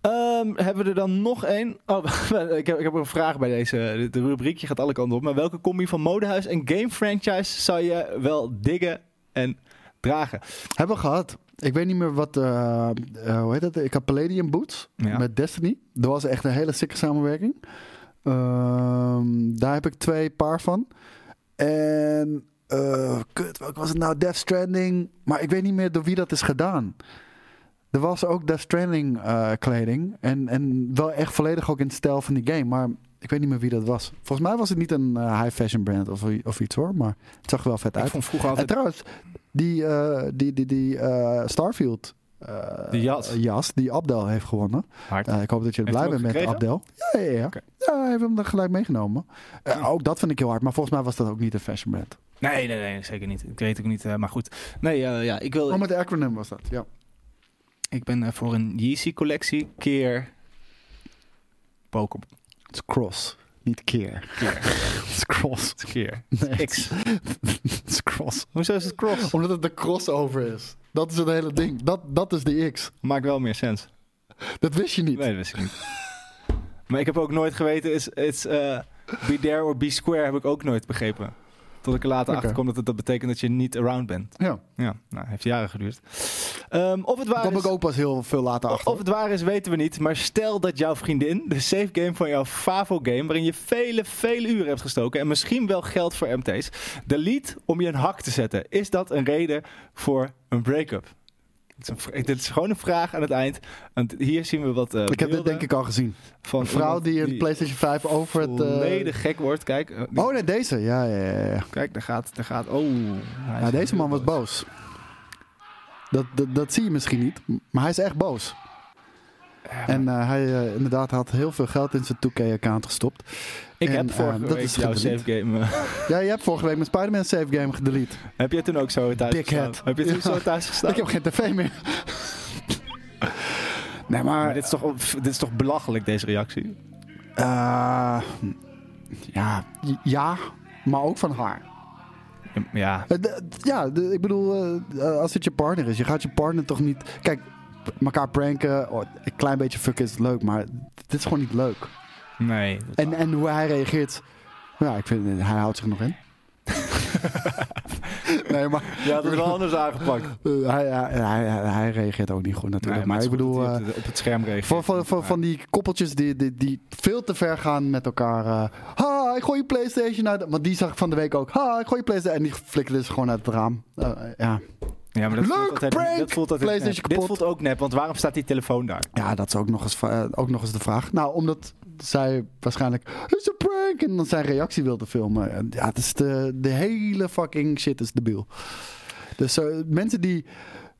Ehm, hebben we er dan nog één? Oh, [laughs] ik heb, ik heb een vraag bij deze. De, de rubriekje gaat alle kanten op. Maar welke combi van modehuis en game franchise zou je wel diggen en dragen? Hebben we gehad. Ik weet niet meer wat... eh, eh, hoe heet dat? Ik had Palladium Boots Ja. met Destiny. Dat was echt een hele sikke samenwerking. Ehm, daar heb ik twee paar van. En... eh, kut, welk was het nou? Death Stranding. Maar ik weet niet meer door wie dat is gedaan. Er was ook Death Stranding kleding. En, en wel echt volledig ook in het stijl van die game. Maar ik weet niet meer wie dat was. Volgens mij was het niet een high fashion brand of, of iets hoor. Maar het zag er wel vet Ik uit. vond vroeger En altijd... trouwens, die, eh, die, die, die eh, Starfield eh, Die jas. jas die Abdel heeft gewonnen. Eh, ik hoop dat je er blij bent met? Abdel. Ja, ja, ja. Ja, hij heeft hem er gelijk meegenomen. Eh, ook dat vind ik heel hard. Maar volgens mij was dat ook niet een fashion brand. Nee, nee, nee, zeker niet. Ik weet ook niet, eh, maar goed. Nee, eh, ja, ik wil... Oh, met de acronym was dat. Ja. Ik ben eh, voor een Yeezy-collectie keer Pokémon. Het is cross, niet keer. [laughs] Het is cross. Keer. Nee, X. [laughs] het is cross. Hoezo is het cross? Omdat het de crossover is. Dat is het hele ding. Dat, dat is de X. Maakt wel meer sens. Dat wist je niet. Nee, dat wist ik niet. maar ik heb ook nooit geweten, is, is eh, be there or be square heb ik ook nooit begrepen. Tot ik er later Oké. achter dat het dat betekent dat je niet around bent. Ja, Ja, nou, heeft jaren geduurd. Ehm, of het waar is... ik ook pas heel veel later achter. Of het waar is, weten we niet. Maar stel dat jouw vriendin de save game van jouw Favo-game, waarin je vele, vele uren hebt gestoken en misschien wel geld voor MT's, delete om je een hak te zetten. Is dat een reden voor een break-up? Dit is, gewoon een vraag aan het eind. Want hier zien we wat. eh, ik heb dit denk ik al gezien. van Een vrouw die een PlayStation 5 over het... eh, volledig gek wordt. Kijk, eh, die- Oh nee, deze. Ja, ja, ja. ja. kijk, daar gaat, daar gaat. Oh, Ja, deze man was boos. Dat, dat, dat zie je misschien niet, maar hij is echt boos. En eh, hij eh, inderdaad had heel veel geld in zijn 2K-account gestopt. Ik en, heb eh, vorige dat week is jouw save game. eh, Ja, je hebt vorige week mijn Spider-Man save game gedelete. heb je toen ook zo thuis Dickhead. gestaan? Heb je toen Ja. zo thuis gestaan? Ik heb geen tv meer. nee, maar... Maar dit is, toch, dit is toch belachelijk, deze reactie? eh, ja, ja, maar ook van haar. Ja, Eh, Ja, ik bedoel, eh, als het je partner is, je gaat je partner toch niet... Kijk, elkaar pranken, oh, een klein beetje fucken is leuk, maar dit is gewoon niet leuk. nee. En, en hoe hij reageert, ja, ik vind, hij houdt zich nog in. [laughs] nee, maar Ja, dat is wel anders aangepakt. [laughs] eh, hij, hij, hij, hij reageert ook niet goed natuurlijk. maar ik bedoel, eh, op het scherm reageert. voor, voor, voor, van die koppeltjes die, die, die veel te ver gaan met elkaar. eh, ha, ik gooi je PlayStation uit. Want die zag ik van de week ook. Ha, ik gooi je PlayStation. En die flikkerde ze gewoon uit het raam. Ja. Ja, maar dat Leuk, voelt altijd, prank! Dat voelt altijd PlayStation nep. Dit voelt ook nep, want waarom staat die telefoon daar? ja, dat is ook nog, eens, eh, ook nog eens de vraag. Nou, omdat zij waarschijnlijk. Het is een prank. En dan zijn reactie wilde filmen. En Ja, het is de, de hele fucking shit is debiel. Dus eh, mensen die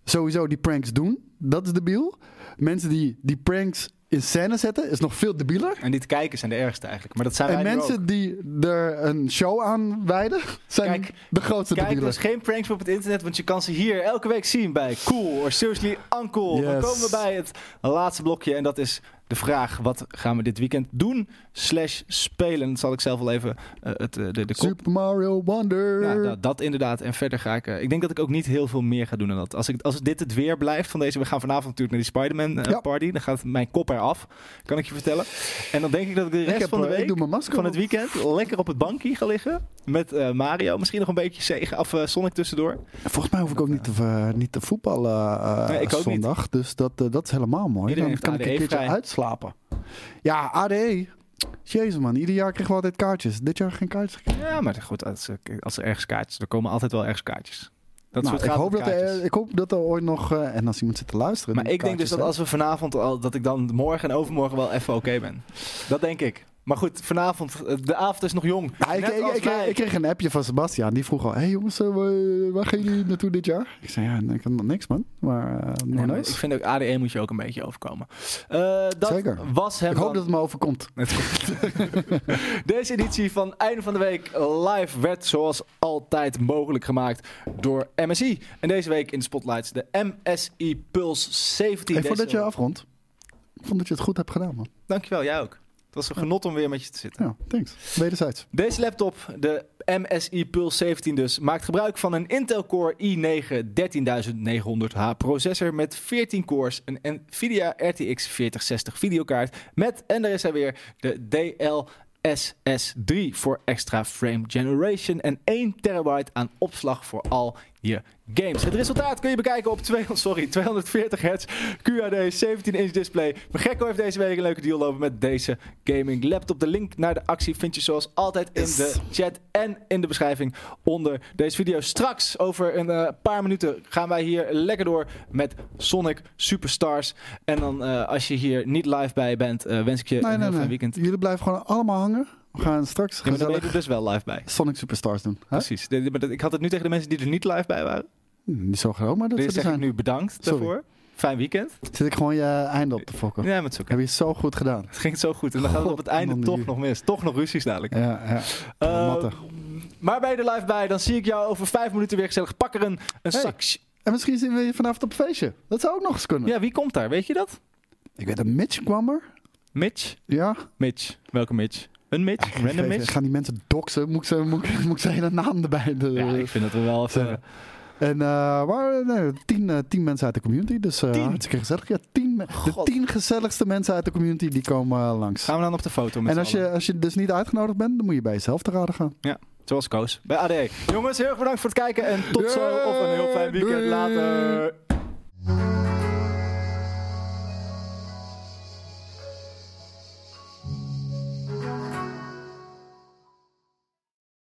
sowieso die pranks doen, dat is debiel. Mensen die die pranks in scène zetten is nog veel debieler. En die te kijken zijn de ergste eigenlijk. Maar dat zijn En ook. mensen die er een show aan wijden, zijn Kijk, de grootste Kijk debielen. dus geen pranks op het internet, want je kan ze hier elke week zien bij Cool or Seriously Uncool. Dan komen we bij het laatste blokje en dat is de vraag: wat gaan we dit weekend doen? Slash spelen. Dat zal ik zelf wel even eh, het, eh, de, de kop. Super Mario Wonder. Ja, dat, dat inderdaad. En verder ga ik. eh, ik denk dat ik ook niet heel veel meer ga doen dan dat. Als, ik, als dit het weer blijft van deze. We gaan vanavond natuurlijk naar die Spider-Man Ja. party. Dan gaat mijn kop eraf. Kan ik je vertellen. En dan denk ik dat ik de rest van de week. doe mijn masker Van het weekend lekker op het bankje ga liggen. Met Mario. Misschien nog een beetje Sega of Sonic tussendoor. Volgens mij hoef ik ook niet te, niet te voetballen Nee, ik ook niet. zondag. Dus dat, dat is helemaal mooi. Iedereen Dan kan ik een ADE keertje vrij. Ja, ADE. Jezus man, ieder jaar kregen we altijd kaartjes. Dit jaar geen kaartjes gekregen. Ja, maar goed. Als, als er ergens kaartjes. Er komen altijd wel ergens kaartjes. Dat Nou, soort ik, gaat hoop dat er, ik hoop dat er ooit nog... eh, en als iemand zit te luisteren... Maar ik denk dus dat als we vanavond al, dat ik dan morgen en overmorgen wel even oké ben. Dat denk ik. Maar goed, vanavond, eh, de avond is nog jong. Ja, ik, ik, ik, kreeg een appje van Sebastian. Die vroeg al: Hey jongens, eh, waar- gaan jullie naartoe dit jaar? Ik zei: Ja, ik heb nog niks, man. Maar uh, Nee, nice. Ik vind ook ADE moet je ook een beetje overkomen. Dat Zeker. was hem Ik hoop dan. dat het me overkomt. [laughs] [laughs] Deze editie van Einde van de Week live werd zoals altijd mogelijk gemaakt door MSI. En deze week in de spotlights de MSI Pulse 17. Hey, voordat je afrondt, ik vond dat je het goed hebt gedaan, man. Dankjewel, jij ook. Was een genot om weer met je te zitten. Ja, thanks. Wederzijds. Deze laptop, de MSI Pulse 17 dus, maakt gebruik van een Intel Core i9 13900H processor met 14 cores, een Nvidia RTX 4060 videokaart met, en daar is hij weer, de DLSS3 voor extra frame generation en 1 terabyte aan opslag voor al je games. Het resultaat kun je bekijken op 200, [laughs] sorry, 240 hertz QHD 17 inch display. Gekko heeft deze week een leuke deal lopen met deze gaming laptop. De link naar de actie vind je zoals altijd in Yes. de chat en in de beschrijving onder deze video. Straks over een eh, paar minuten gaan wij hier lekker door met Sonic Superstars. En dan eh, als je hier niet live bij bent, eh, wens ik je Nee, een nee, heel fijn weekend. Jullie blijven gewoon allemaal hangen. We gaan straks Ja, ben je gezellig er dus wel live bij. Sonic Superstars doen. Hè? Precies. De- Ik had het nu tegen de mensen die er niet live bij waren. Hm, Niet zo groot, maar dat Dus ze zeg ik zijn. nu bedankt Sorry. daarvoor. Fijn weekend. Zit ik gewoon je einde op te fokken. Ja, is oké. Heb je zo goed gedaan. Het ging zo goed. En dan gaat het op het einde toch nog mis. Toch nog ruzies dadelijk. Ja, ja. Eh, maar ben je er live bij, dan zie ik jou over vijf minuten weer gezellig. Pak er een, een Hey. zak. En misschien zien we je vanavond op een feestje. Dat zou ook nog eens kunnen. Ja, wie komt daar? Weet je dat? Ik weet dat Mitch kwam er. Mitch? Ja. Mitch. Welke Mitch? Een Mitch? Random Mitch? Gaan die mensen doxen? Moet ik ze, moet moet ze hele naam erbij? De, Ja, ik vind dat we wel even... En uh, maar, nee, tien, eh, tien mensen uit de community. Dus uh, Tien? hartstikke gezellig. Ja, tien, de tien gezelligste mensen uit de community die komen eh, langs. Gaan we dan op de foto met En als je, als je dus niet uitgenodigd bent, dan moet je bij jezelf te raden gaan. Zoals Koos. Bij AD. Jongens, heel erg bedankt voor het kijken. En tot zo. Of een heel fijn weekend Doei! later.